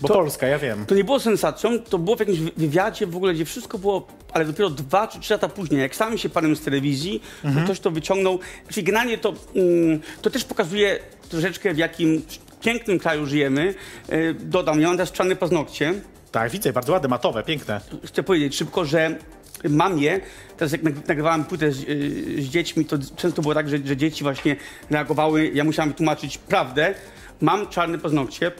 Bo to, Polska, ja wiem. to nie było sensacją, to było w jakimś wy- wywiadzie w ogóle, gdzie wszystko było, ale dopiero dwa czy trzy lata później, jak stałem się panem z telewizji, Mhm. to ktoś to wyciągnął. Czyli generalnie to, mm, to też pokazuje troszeczkę w jakim pięknym kraju żyjemy. E, dodam, ja mam teraz czarne paznokcie. Tak, widzę, bardzo ładne, matowe, piękne. chcę powiedzieć szybko, że mam je. Teraz jak nag- nagrywałem płytę z, z dziećmi, to często było tak, że, że dzieci właśnie reagowały. Ja musiałem tłumaczyć prawdę. Mam czarne paznokcie,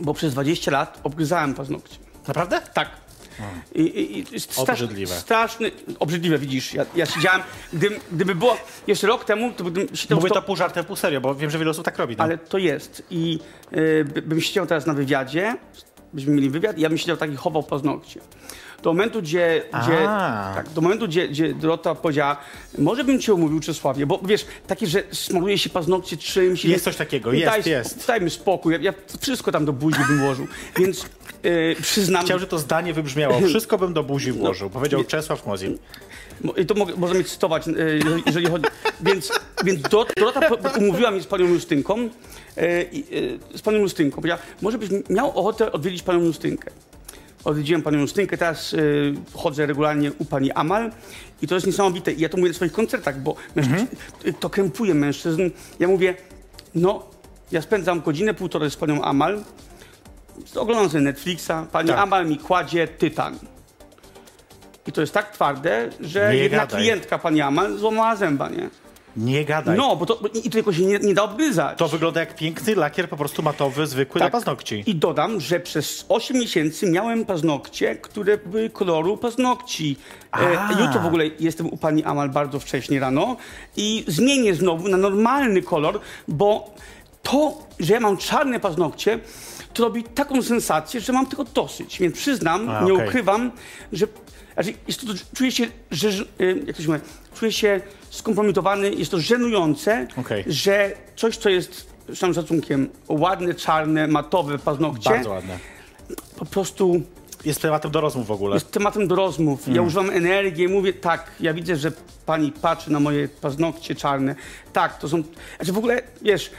bo przez 20 lat obgryzałem paznokcie. Naprawdę? Tak. I, i, i strasz- Obrzydliwe. Straszny, obrzydliwe, widzisz. Ja, ja siedziałem, gdyby, gdyby było jeszcze rok temu, to bym siedział Mówię w to pół żartem, pół serio, bo wiem, że wiele osób tak robi. No. ale to jest. I y, by- bym siedział teraz na wywiadzie, byśmy mieli wywiad, i ja bym siedział tak i chował paznokcie. Do momentu, gdzie, gdzie, tak, do momentu, gdzie, gdzie Dorota powiedziała, może bym cię umówił Czesławie, bo wiesz, takie, że smaluje się paznokcie czymś. Jest coś takiego, jest, daj, jest. Dajmy spokój, ja, ja wszystko tam do buzi bym włożył, więc y, przyznam, Chciałem, że to zdanie wybrzmiało. Wszystko bym do buzi włożył, powiedział Czesław Mozil. Mo- I to mogę, możemy cytować, e, jeżeli, jeżeli chodzi. Więc, więc Do- Dorota umówiła mnie z panią Justynką. e, e, z panią Justynką. Powiedziała, może byś miał ochotę odwiedzić panią Justynkę. Odwiedziłem panią Justynkę, teraz e, chodzę regularnie u pani Amal i to jest niesamowite. I ja to mówię na swoich koncertach, bo mężczyzn, to krępuje mężczyzn. Ja mówię, no, ja spędzam godzinę, półtorej z panią Amal, oglądam sobie Netflixa, pani Tak. Amal mi kładzie tytan. I to jest tak twarde, że Nie jedna gadaj. klientka, pani Amal, złamała zęba, nie? Nie gadaj. No, bo to, i to jakoś się nie, nie da obgryzać. To wygląda jak piękny lakier, po prostu matowy, zwykły Tak. na paznokci. I dodam, że przez 8 miesięcy miałem paznokcie, które były koloru paznokci. E, A. jutro w ogóle jestem u pani Amal bardzo wcześnie rano i zmienię znowu na normalny kolor, bo to, że ja mam czarne paznokcie, to robi taką sensację, że mam tego dosyć. Więc przyznam, A, nie ukrywam, że znaczy, jest to, czuję się, że, y, jak to się mówi, czuję się skompromitowany, jest to żenujące, Okej. że coś, co jest z całym szacunkiem ładne, czarne, matowe paznokcie, Bardzo ładne. po prostu Jest tematem do rozmów w ogóle. jest tematem do rozmów. Mm. Ja używam energii, mówię tak, ja widzę, że pani patrzy na moje paznokcie czarne. Tak, to są... Znaczy w ogóle, wiesz,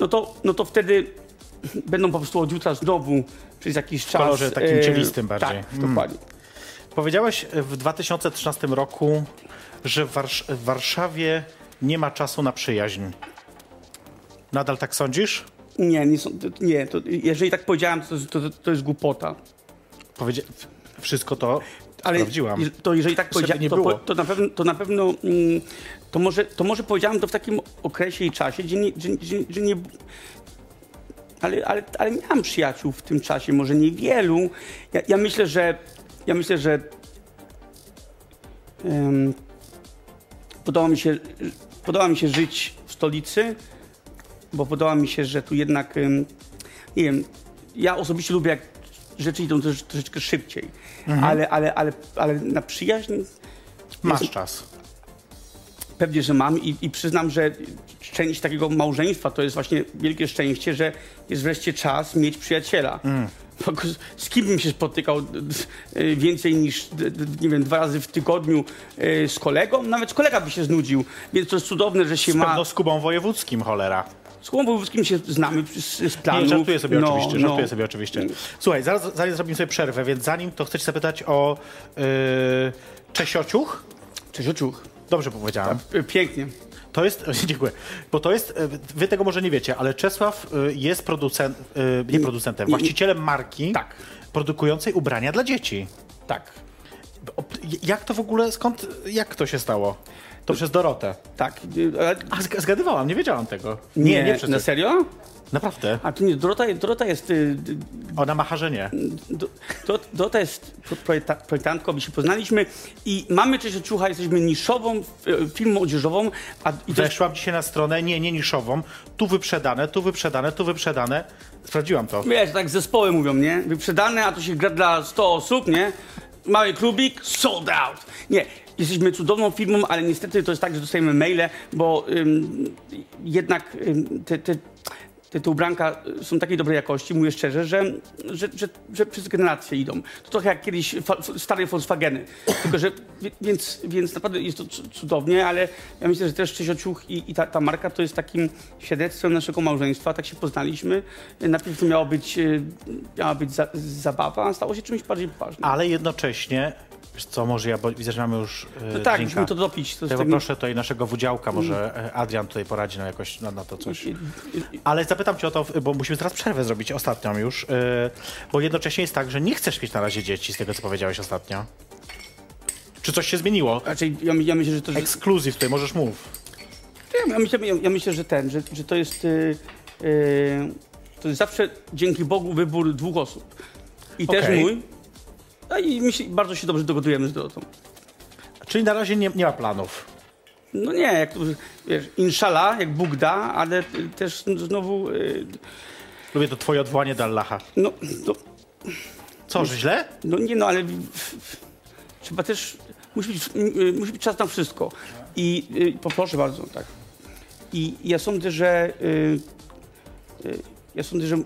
no to, no to wtedy będą po prostu od jutra znowu przez jakiś czas... kolorze takim e, cielistym bardziej. Tak, Mm. dokładnie. Powiedziałeś w 2013 roku, że w, Warsz- w Warszawie nie ma czasu na przyjaźń. Nadal tak sądzisz? Nie, nie, nie to, jeżeli tak powiedziałem, to, to, to jest głupota. Powiedzia- wszystko to Ale sprawdziłam. to jeżeli tak powiedziałem, nie to, to na pewno, to, na pewno mm, to, może, to może powiedziałem to w takim okresie i czasie, gdzie nie, że, że, że nie ale, ale, ale miałem przyjaciół w tym czasie, może niewielu. Ja, ja myślę, że ja myślę, że em, podoba, mi się, podoba mi się żyć w stolicy, bo podoba mi się, że tu jednak nie wiem, ja osobiście lubię jak rzeczy idą trosz, troszeczkę szybciej, ale, ale, ale, ale na przyjaźń Masz czas. Pewnie, że mam i, i przyznam, że część takiego małżeństwa to jest właśnie wielkie szczęście, że jest wreszcie czas mieć przyjaciela. Ko- Z kim bym się spotykał y, więcej niż, nie wiem, dwa razy w tygodniu y, z kolegą? Nawet kolega by się znudził, więc to jest cudowne, że się ma... pewno z Kubą Wojewódzkim, cholera. Z Kubą Wojewódzkim się znamy z, z planów. Nie, żartuję sobie No, oczywiście, no. żartuję sobie oczywiście. Słuchaj, zaraz, zaraz zrobimy sobie przerwę, więc zanim to chcę cię zapytać o yy, Czesiociuch. Cześć, Ociuch. Dobrze powiedziałem. Pięknie. To jest, dziękuję, bo to jest, e, wy tego może nie wiecie, ale Czesław e, jest producent, e, nie producentem, właścicielem marki Tak. produkującej ubrania dla dzieci. Tak. Jak to w ogóle, skąd, jak to się stało? To przez Dorotę. Tak. y, A zg- zgadywałam, nie wiedziałam tego. Nie, nie przez na serio? Naprawdę. A to nie, Dorota, Dorota jest... y, y, Ona nie. Do, do, Dorota jest pro- projekta, projektantką, my się poznaliśmy i mamy coś odczucha, jesteśmy niszową e, firmą odzieżową, a i to jest, Weszłam dzisiaj na stronę, nie, nie niszową. Tu wyprzedane, tu wyprzedane, tu wyprzedane. Sprawdziłam to. wiesz, tak zespoły mówią, nie? Wyprzedane, a to się gra dla 100 osób, nie? Mały klubik, sold out. Nie, jesteśmy cudowną firmą, ale niestety to jest tak, że dostajemy maile, bo ym, jednak ym, te, te, te, te ubranka są takiej dobrej jakości, mówię szczerze, że, że, że, że przez generacje idą. To trochę jak kiedyś stare Volkswageny. Tylko, że więc, więc naprawdę jest to cu- cudownie, ale ja myślę, że też Czesiociuch i, i ta, ta marka to jest takim świadectwem naszego małżeństwa. Tak się poznaliśmy. Najpierw to miało być, y, miała być za, zabawa, a stało się czymś bardziej poważnym. Ale jednocześnie, wiesz co, może ja, bo widzę, że mamy już e, no tak, drinka. musimy to dopić. To ja tutaj naszego wudziałka, może e, Adrian tutaj poradzi nam jakoś na, na to coś. Ale zapytam cię o to, bo musimy teraz przerwę zrobić ostatnią już, yy, bo jednocześnie jest tak, że nie chcesz mieć na razie dzieci, z tego co powiedziałeś ostatnio. Czy coś się zmieniło? Raczej ja, ja myślę, że to... Że, Ekskluzyw tutaj, możesz mów. ja, myślę, ja, ja myślę, że ten, że, że to jest... Y, y, to jest zawsze dzięki Bogu wybór dwóch osób. I też Okej. mój. No i my się, bardzo się dobrze dogodujemy z Dorotą. Czyli na razie nie, nie ma planów. No nie, jak to, wiesz, inshallah, jak Bóg da, ale też znowu, y, Lubię to twoje odwołanie do Allaha. no, no, Co, że źle? no nie no, ale trzeba też, musi być, y, musi być czas na wszystko. I y, poproszę bardzo, tak. I ja sądzę, że y, y, ja sądzę, że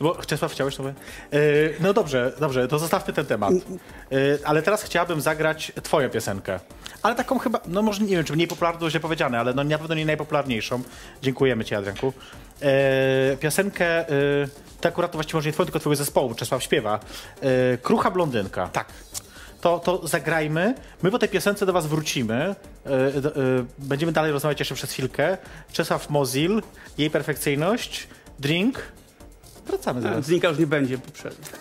Bo Czesław, chciałeś to? Yy, no dobrze, dobrze, to zostawmy ten temat. Yy, ale teraz chciałabym zagrać twoją piosenkę. Ale taką chyba, no może nie wiem, czy mniej popularną, źle powiedziane, ale no na pewno nie najpopularniejszą. Dziękujemy ci, Adrianku. Yy, piosenkę, yy, to akurat to właściwie może nie twoją, tylko twojego zespołu, Czesław śpiewa. Krucha Blondynka. tak. To, to zagrajmy. My po tej piosence do was wrócimy. Yy, yy, będziemy dalej rozmawiać jeszcze przez chwilkę. Czesław Mozil, jej perfekcyjność, drink. Wracamy zaraz. Znika już nie będzie po przerwie.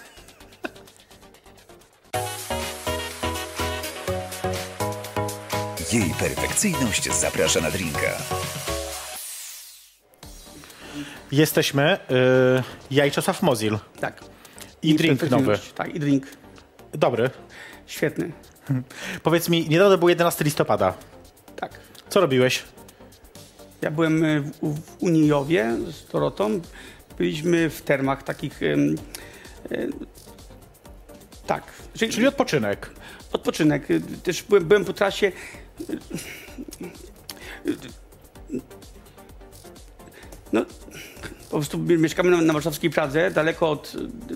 Jej perfekcyjność zaprasza na drinka. Jesteśmy. Yy, ja i Czesław Mozil. Tak. I drink perfekcyjność. Tak, i drink. Dobry. Świetny. Powiedz mi, niedawno był 11 listopada. Tak. Co robiłeś? Ja byłem y, w, w Unijowie z Dorotą. Byliśmy w termach takich. e, tak. Czyli, Czyli odpoczynek. odpoczynek. Y, Też byłem, byłem po trasie. No, po prostu mieszkamy na, na warszawskiej Pradze, daleko od...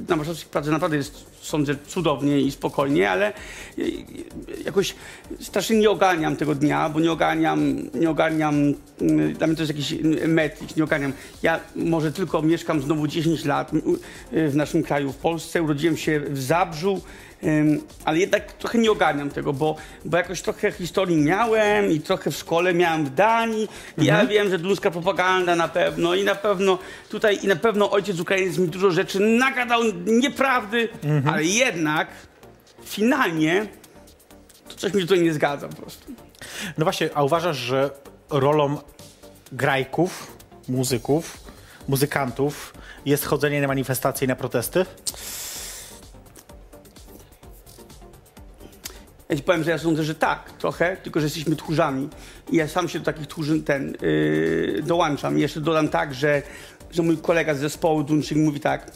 Na warszawskiej Pradze naprawdę jest, sądzę, cudownie i spokojnie, ale jakoś strasznie nie ogarniam tego dnia, bo nie ogarniam, nie ogarniam, y, dla mnie to jest jakiś y, metlik, nie ogarniam. Ja może tylko mieszkam znowu 10 lat y, w naszym kraju, w Polsce, urodziłem się w Zabrzu, ale jednak trochę nie ogarniam tego, bo, bo jakoś trochę historii miałem i trochę w szkole miałem w Danii. I Ja wiem, że ludzka propaganda na pewno i na pewno tutaj i na pewno ojciec Ukrainiec mi dużo rzeczy nagadał nieprawdy, ale jednak finalnie to coś mi się tutaj nie zgadza po prostu. No właśnie, a uważasz, że rolą grajków, muzyków, muzykantów jest chodzenie na manifestacje i na protesty? Ja ci powiem, że ja sądzę, że tak, trochę, tylko że jesteśmy tchórzami. I ja sam się do takich tchórzy ten, yy, dołączam. I jeszcze dodam tak, że, że mój kolega z zespołu Dunczyk mówi tak,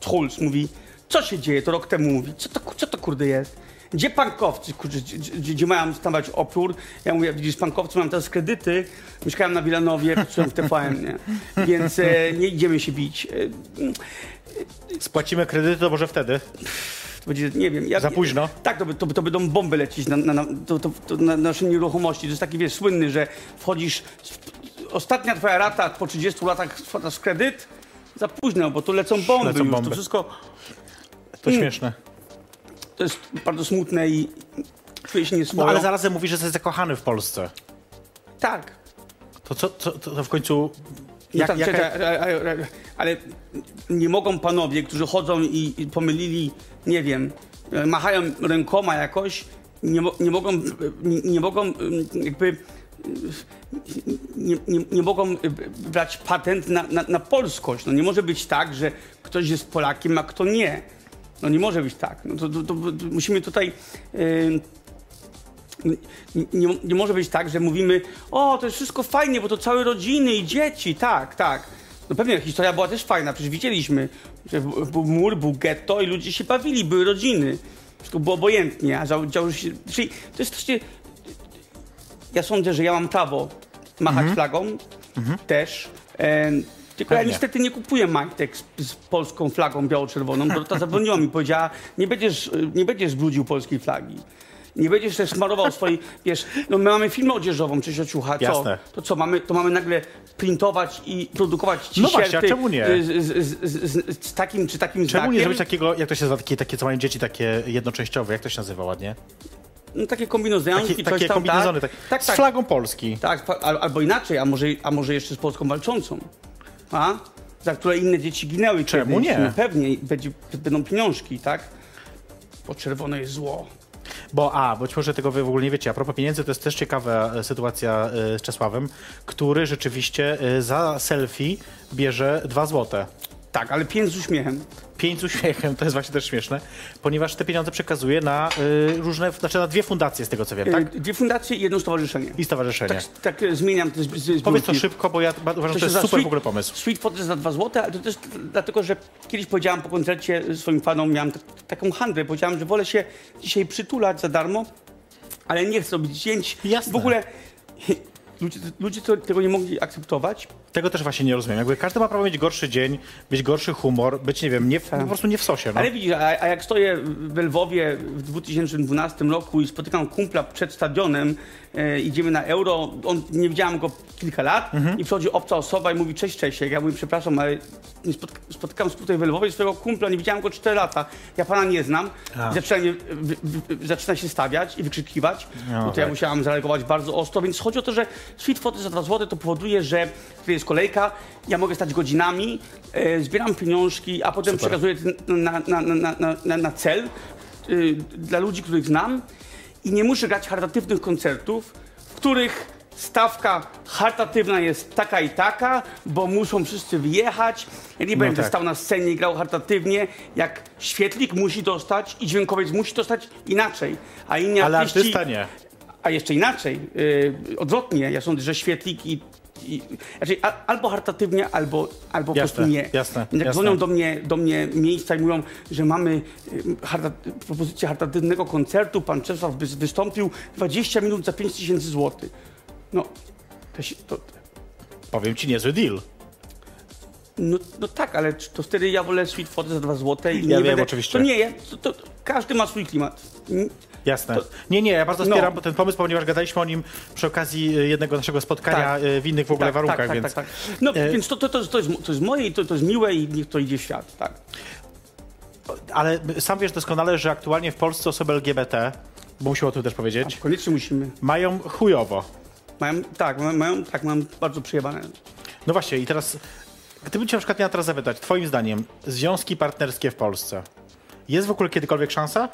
Tchulc mówi, co się dzieje, to rok temu mówi, co to, co to kurde jest? Gdzie pankowcy, gdzie, gdzie, mają stawać opór? Ja mówię, widzisz, pankowcy mam teraz kredyty, mieszkałem na Wilanowie, pracuję w TVN, nie? Więc e, nie idziemy się bić. E, Spłacimy kredyty, to może wtedy. To będzie, nie wiem. Ja, Za późno? Tak, to, to, to będą bomby lecieć na, na, na, to, to, to, na nasze nieruchomości. To jest taki, wiesz, słynny, że wchodzisz, ostatnia twoja rata po 30 latach wpadasz w kredyt, za późno, bo tu lecą bomby Lecą już. bomby. To wszystko, To śmieszne. to jest bardzo smutne i czuję się No nieswojo. ale zarazem mówisz, że jesteś zakochany w Polsce. Tak. To co, co to, to w końcu... No Jak, tak, jaka, ale, ale, nie mogą panowie, którzy chodzą i, i pomylili, nie wiem, machają rękoma jakoś, nie, nie mogą, nie, nie mogą jakby nie, nie, nie mogą brać patent na, na, na polskość. No nie może być tak, że ktoś jest Polakiem, a kto nie. No nie może być tak. No to, to, to, musimy tutaj... e, nie, nie, może być tak, że mówimy, o, to jest wszystko fajnie, bo to całe rodziny i dzieci, tak, tak. No pewnie historia była też fajna, przecież widzieliśmy, że był mur, był getto i ludzie się bawili, były rodziny. Wszystko było obojętnie, a działo, się... Czyli to jest też... Ja sądzę, że ja mam prawo machać flagą, też. E, tylko ja Pewnie. niestety nie kupuję majtek z, z polską flagą biało-czerwoną. Dorota zabroniła mi, powiedziała, nie będziesz, nie będziesz brudził polskiej flagi. Nie będziesz też smarował swojej, wiesz, no my mamy firmę odzieżową, czy ciucha, co? Jasne. To co, mamy, to mamy nagle printować i produkować No t-shirty właśnie, a czemu nie? Z, z, z, z, z takim czy takim Czemu znakiem? nie zrobić takiego, jak to się nazywa, takie, takie co mają dzieci, takie jednoczęściowe, jak to się nazywa ładnie? No, takie kombinezonki, Takie, coś takie tam, kombinezony, tak, tak, tak, z tak. flagą Polski. Tak, al, albo inaczej, a może, a może jeszcze z Polską walczącą. A? Za które inne dzieci ginęły Czemu kiedyś. nie? No pewnie, będzie, będą pieniążki, tak? Bo czerwone jest zło. Bo a, być może tego wy w ogóle nie wiecie. A propos pieniędzy, to jest też ciekawa e, sytuacja e, z Czesławem, który rzeczywiście e, za selfie bierze dwa złote. Tak, ale pięć z uśmiechem. Pięć z uśmiechem, to jest właśnie też śmieszne, ponieważ te pieniądze przekazuje na y, różne, znaczy na dwie fundacje z tego co wiem, tak? Y, Dwie fundacje i jedno stowarzyszenie. I stowarzyszenie. Tak, tak e, zmieniam te z, z, Powiedz to szybko, bo ja uważam, że to jest super Sweet- w ogóle pomysł. Sweet Food za dwa złote, ale to też dlatego, że kiedyś powiedziałam po koncercie swoim fanom, miałam taką handlę, powiedziałam, że wolę się dzisiaj przytulać za darmo, ale nie chcę robić zdjęć. Jasne. W ogóle ludzie, ludzie tego nie mogli akceptować. Tego też właśnie nie rozumiem. Jakby każdy ma prawo mieć gorszy dzień, mieć gorszy humor, być, nie wiem, nie w, po prostu nie w sosie. No. Ale widzisz, a, a jak stoję w Lwowie w 2012 roku i spotykam kumpla przed stadionem, e, idziemy na euro, on, nie widziałem go kilka lat Mhm. i przychodzi obca osoba i mówi cześć Czesiek. Ja mówię przepraszam, ale nie spotyk- spotykam tutaj w Lwowie swojego kumpla, nie widziałem go 4 lata. Ja pana nie znam. A. Zaczyna, mnie, wy, wy, zaczyna się stawiać i wykrzykiwać. No, to ja tak. musiałam zareagować bardzo ostro, więc chodzi o to, że Sweet Foty za 2 zł to powoduje, że tutaj jest kolejka, ja mogę stać godzinami, e, zbieram pieniążki, a potem Super. przekazuję na, na, na, na, cel y, dla ludzi, których znam i nie muszę grać charytatywnych koncertów, w których stawka charytatywna jest taka i taka, bo muszą wszyscy wyjechać. Ja nie będę tak. stał na scenie i grał charytatywnie, jak świetlik musi dostać i dźwiękowiec musi dostać inaczej, a inni Ale artyści... artysta nie. A jeszcze inaczej, yy, odwrotnie, ja sądzę, że świetlik i. i znaczy, a, albo charytatywnie, albo, albo po Jasne, prostu nie. jasne, Jak jasne. dzwonią do mnie, do mnie miejsca i mówią, że mamy y, charytat- propozycję charytatywnego koncertu, pan Czesław wy- wystąpił 20 minut za 5 tysięcy złotych. No, to, się- to, Powiem ci, niezły deal. no, no tak, ale to wtedy ja wolę Sweet Foty za 2 złote i Ja nie wiem, będę... oczywiście. To nie, to, to, każdy ma swój klimat. Jasne. To- Nie, nie, ja bardzo No. wspieram ten pomysł, ponieważ gadaliśmy o nim przy okazji jednego naszego spotkania Tak. y, w innych w ogóle tak, warunkach, tak, tak, więc... tak, tak. No, E, więc to, to, to, to, jest, to jest moje i to, to jest miłe i niech to idzie w świat, tak. Ale sam wiesz doskonale, że aktualnie w Polsce osoby LGBT, bo musimy o tym też powiedzieć, Koniecznie musimy. mają chujowo. Mają, tak, mają- tak, mam bardzo przejebane. No właśnie i teraz, gdybym cię na przykład miał teraz zapytać, twoim zdaniem, związki partnerskie w Polsce, jest w ogóle kiedykolwiek szansa?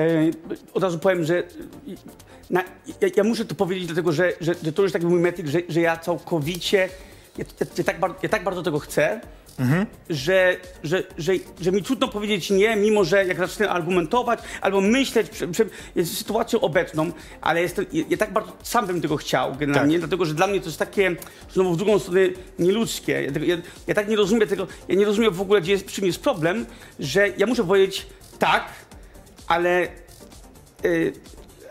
E, od razu powiem, że na, ja, ja muszę to powiedzieć, dlatego że, że, że to już taki mój metyk, że, że ja całkowicie, ja, ja, tak, ja tak bardzo tego chcę, że, że, że, że mi trudno powiedzieć nie, mimo że jak zacznę argumentować albo myśleć prze, prze, jest sytuacją obecną, ale jestem, ja, tak bardzo sam bym tego chciał generalnie, Tak. dlatego że dla mnie to jest takie, znowu w drugą stronę, nieludzkie. Ja, tego, ja, ja tak nie rozumiem tego, ja nie rozumiem w ogóle, gdzie jest, czym jest problem, że ja muszę powiedzieć tak, ale y,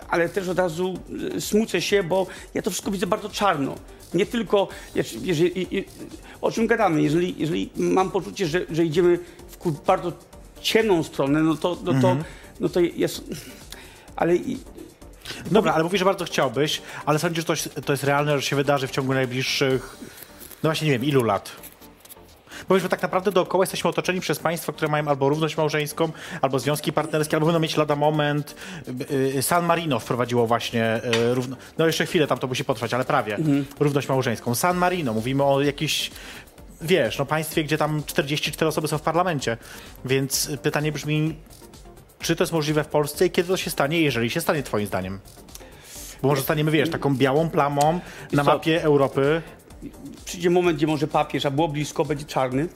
ale też od razu y, smucę się, bo ja to wszystko widzę bardzo czarno. Nie tylko, jeż- jeżeli, o czym gadamy, jeżeli, jeżeli mam poczucie, że, że idziemy w bardzo ciemną stronę, no to, no to, no to jest... Ale Dobra, ale mówisz, że bardzo chciałbyś, ale sądzisz, że to, to jest realne, że się wydarzy w ciągu najbliższych, no właśnie nie wiem, ilu lat? Powiedzmy, tak naprawdę dookoła jesteśmy otoczeni przez państwa, które mają albo równość małżeńską, albo związki partnerskie, albo będą mieć lada moment. Y, y, San Marino wprowadziło właśnie y, równo... No jeszcze chwilę tam to musi potrwać, ale prawie. Równość małżeńską. San Marino, mówimy o jakichś wiesz, no państwie, gdzie tam 44 osoby są w parlamencie. Więc pytanie brzmi, czy to jest możliwe w Polsce i kiedy to się stanie, jeżeli się stanie twoim zdaniem? Bo może staniemy, wiesz, taką białą plamą na mapie Europy. Przyjdzie moment, gdzie może papież, a było blisko, będzie czarny.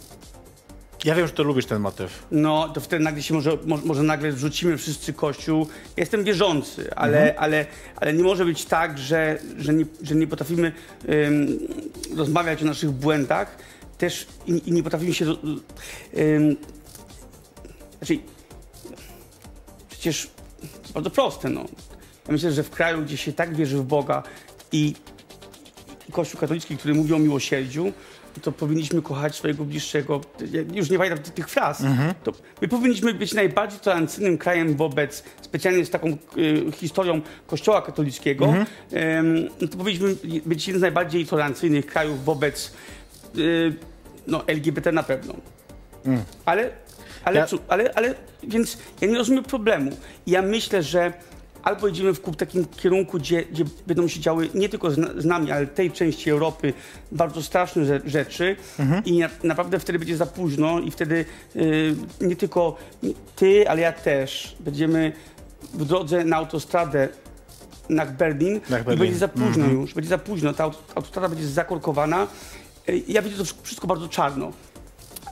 Ja wiem, że ty lubisz ten motyw. No, to wtedy nagle się może, może, może nagle wrzucimy wszyscy kościół. Jestem wierzący, ale, Mhm. ale, ale nie może być tak, że, że, nie, że nie potrafimy rozmawiać o naszych błędach też i, i nie potrafimy się. Znaczy, przecież to bardzo proste. No. Ja myślę, że w kraju, gdzie się tak wierzy w Boga i Kościół katolicki, który mówi o miłosierdziu, to powinniśmy kochać swojego bliższego. Już nie pamiętam tych- fraz. To my powinniśmy być najbardziej tolerancyjnym krajem wobec, specjalnie z taką y, historią Kościoła katolickiego, em, no to powinniśmy być jednym z najbardziej tolerancyjnych krajów wobec y, no, LGBT na pewno. Ale, ale, Ja- ale, ale, więc ja nie rozumiem problemu. Ja myślę, że albo idziemy w takim kierunku, gdzie, gdzie będą się działy nie tylko z, na- z nami, ale tej części Europy bardzo straszne rze- rzeczy. I na, naprawdę wtedy będzie za późno i wtedy y, nie tylko ty, ale ja też będziemy w drodze na autostradę na Berlin, Na i Berlin. będzie za późno już, będzie za późno, ta aut- autostrada będzie zakorkowana. Y, Ja widzę to wszystko bardzo czarno,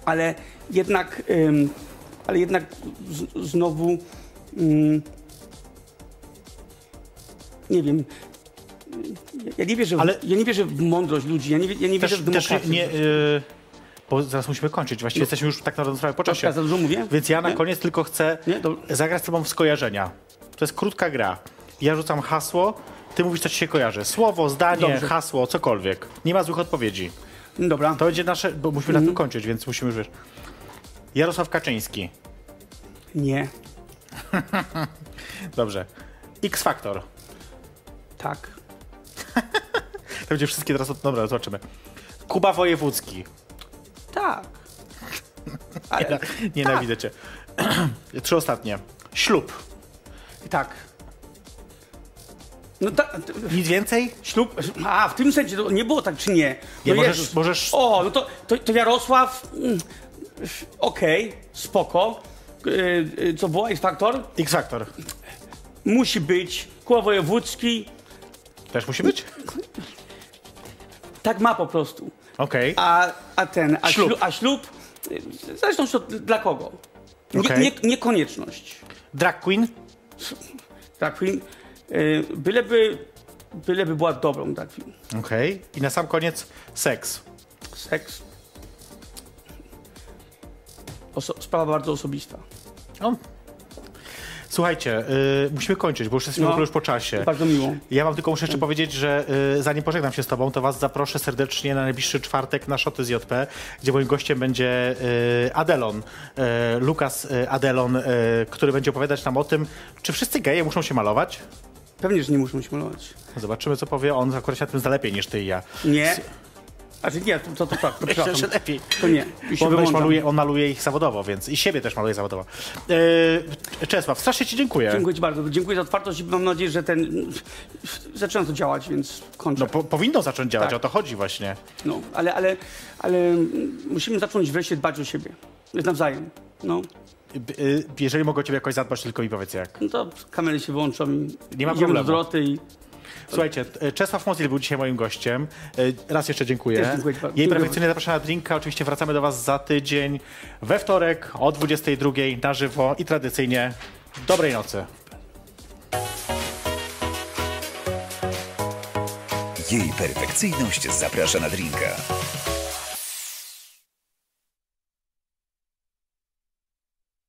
ale jednak, ym, ale jednak z, znowu ym, nie wiem. Ja- nie wierzę, Ale- w, ja nie wierzę w mądrość ludzi, ja nie, ja nie wierzę Też, w też demokrację. nie... Y, bo zaraz musimy kończyć. Właściwie No. jesteśmy już tak na sprawę po czasie. Ja za dużo mówię? Więc ja na Nie? koniec tylko chcę zagrać z tobą w skojarzenia. To jest krótka gra. Ja rzucam hasło, ty mówisz, co ci się kojarzy. Słowo, zdanie, Dobrze. hasło, cokolwiek. Nie ma złych odpowiedzi. Dobra. To będzie nasze, bo musimy Mhm. na tym kończyć, więc musimy już wiesz. Jarosław Kaczyński. Nie. Dobrze. X Factor. Tak. To będzie wszystkie teraz. od- Dobra, zobaczymy. Kuba Wojewódzki. Tak. Ale, Nienawidzę cię. Trzy ostatnie. Ślub. tak. No tak. Nic więcej? Ślub. A, w tym sensie to nie było tak, czy nie? Nie, No możesz- Jezus. możesz- O, no to, to, to Jarosław. mm, Okej, spoko. Y, y, Co było? X Factor? X Factor. Musi być. Kuba Wojewódzki. Też musi być? Tak ma po prostu. Okej. A, a ten. A Ślub. ślub. A ślub zresztą to dla kogo? Nie, Okej. nie, nie konieczność. Drag Queen. Drag queen. Y, byleby, byleby była dobrą drag queen. Okej. I na sam koniec seks. Seks. Oso- sprawa bardzo osobista. O. Słuchajcie, y, musimy kończyć, bo już jesteśmy No. w ogóle już po czasie. Bardzo miło. Ja wam tylko muszę jeszcze powiedzieć, że y, zanim pożegnam się z tobą, to was zaproszę serdecznie na najbliższy czwartek na Szoty z JP, gdzie moim gościem będzie y, Adelon, y, Lukas y, Adelon, y, który będzie opowiadać nam o tym, czy wszyscy geje muszą się malować. Pewnie, że nie muszą się malować. Zobaczymy, co powie on. Akurat się na tym zna lepiej niż ty i ja. Nie. Znaczy nie, to, to, tak, to lepiej. To nie. Bo on, maluje, on maluje ich zawodowo, więc i siebie też maluje zawodowo. Yy, Czesław, strasznie ci dziękuję. Dziękuję ci bardzo. Dziękuję za otwartość i mam nadzieję, że ten... Zaczyna to działać, więc kończę. No, po, powinno zacząć działać, Tak. o to chodzi właśnie. No, ale, ale, ale musimy zacząć wreszcie dbać o siebie. Nawzajem. No, Y, y, Jeżeli mogę o ciebie jakoś zadbać, tylko mi powiedz jak. no to kamery się włączą i Nie ma problemu. do Doroty i... Słuchajcie, y, Czesław Mozil był dzisiaj moim gościem. Y, Raz jeszcze dziękuję. Dziękuję. Jej perfekcyjnie zapraszam na drinka. Oczywiście wracamy do was za tydzień we wtorek o 22 na żywo i tradycyjnie dobrej nocy. Jej perfekcyjność zaprasza na drinka.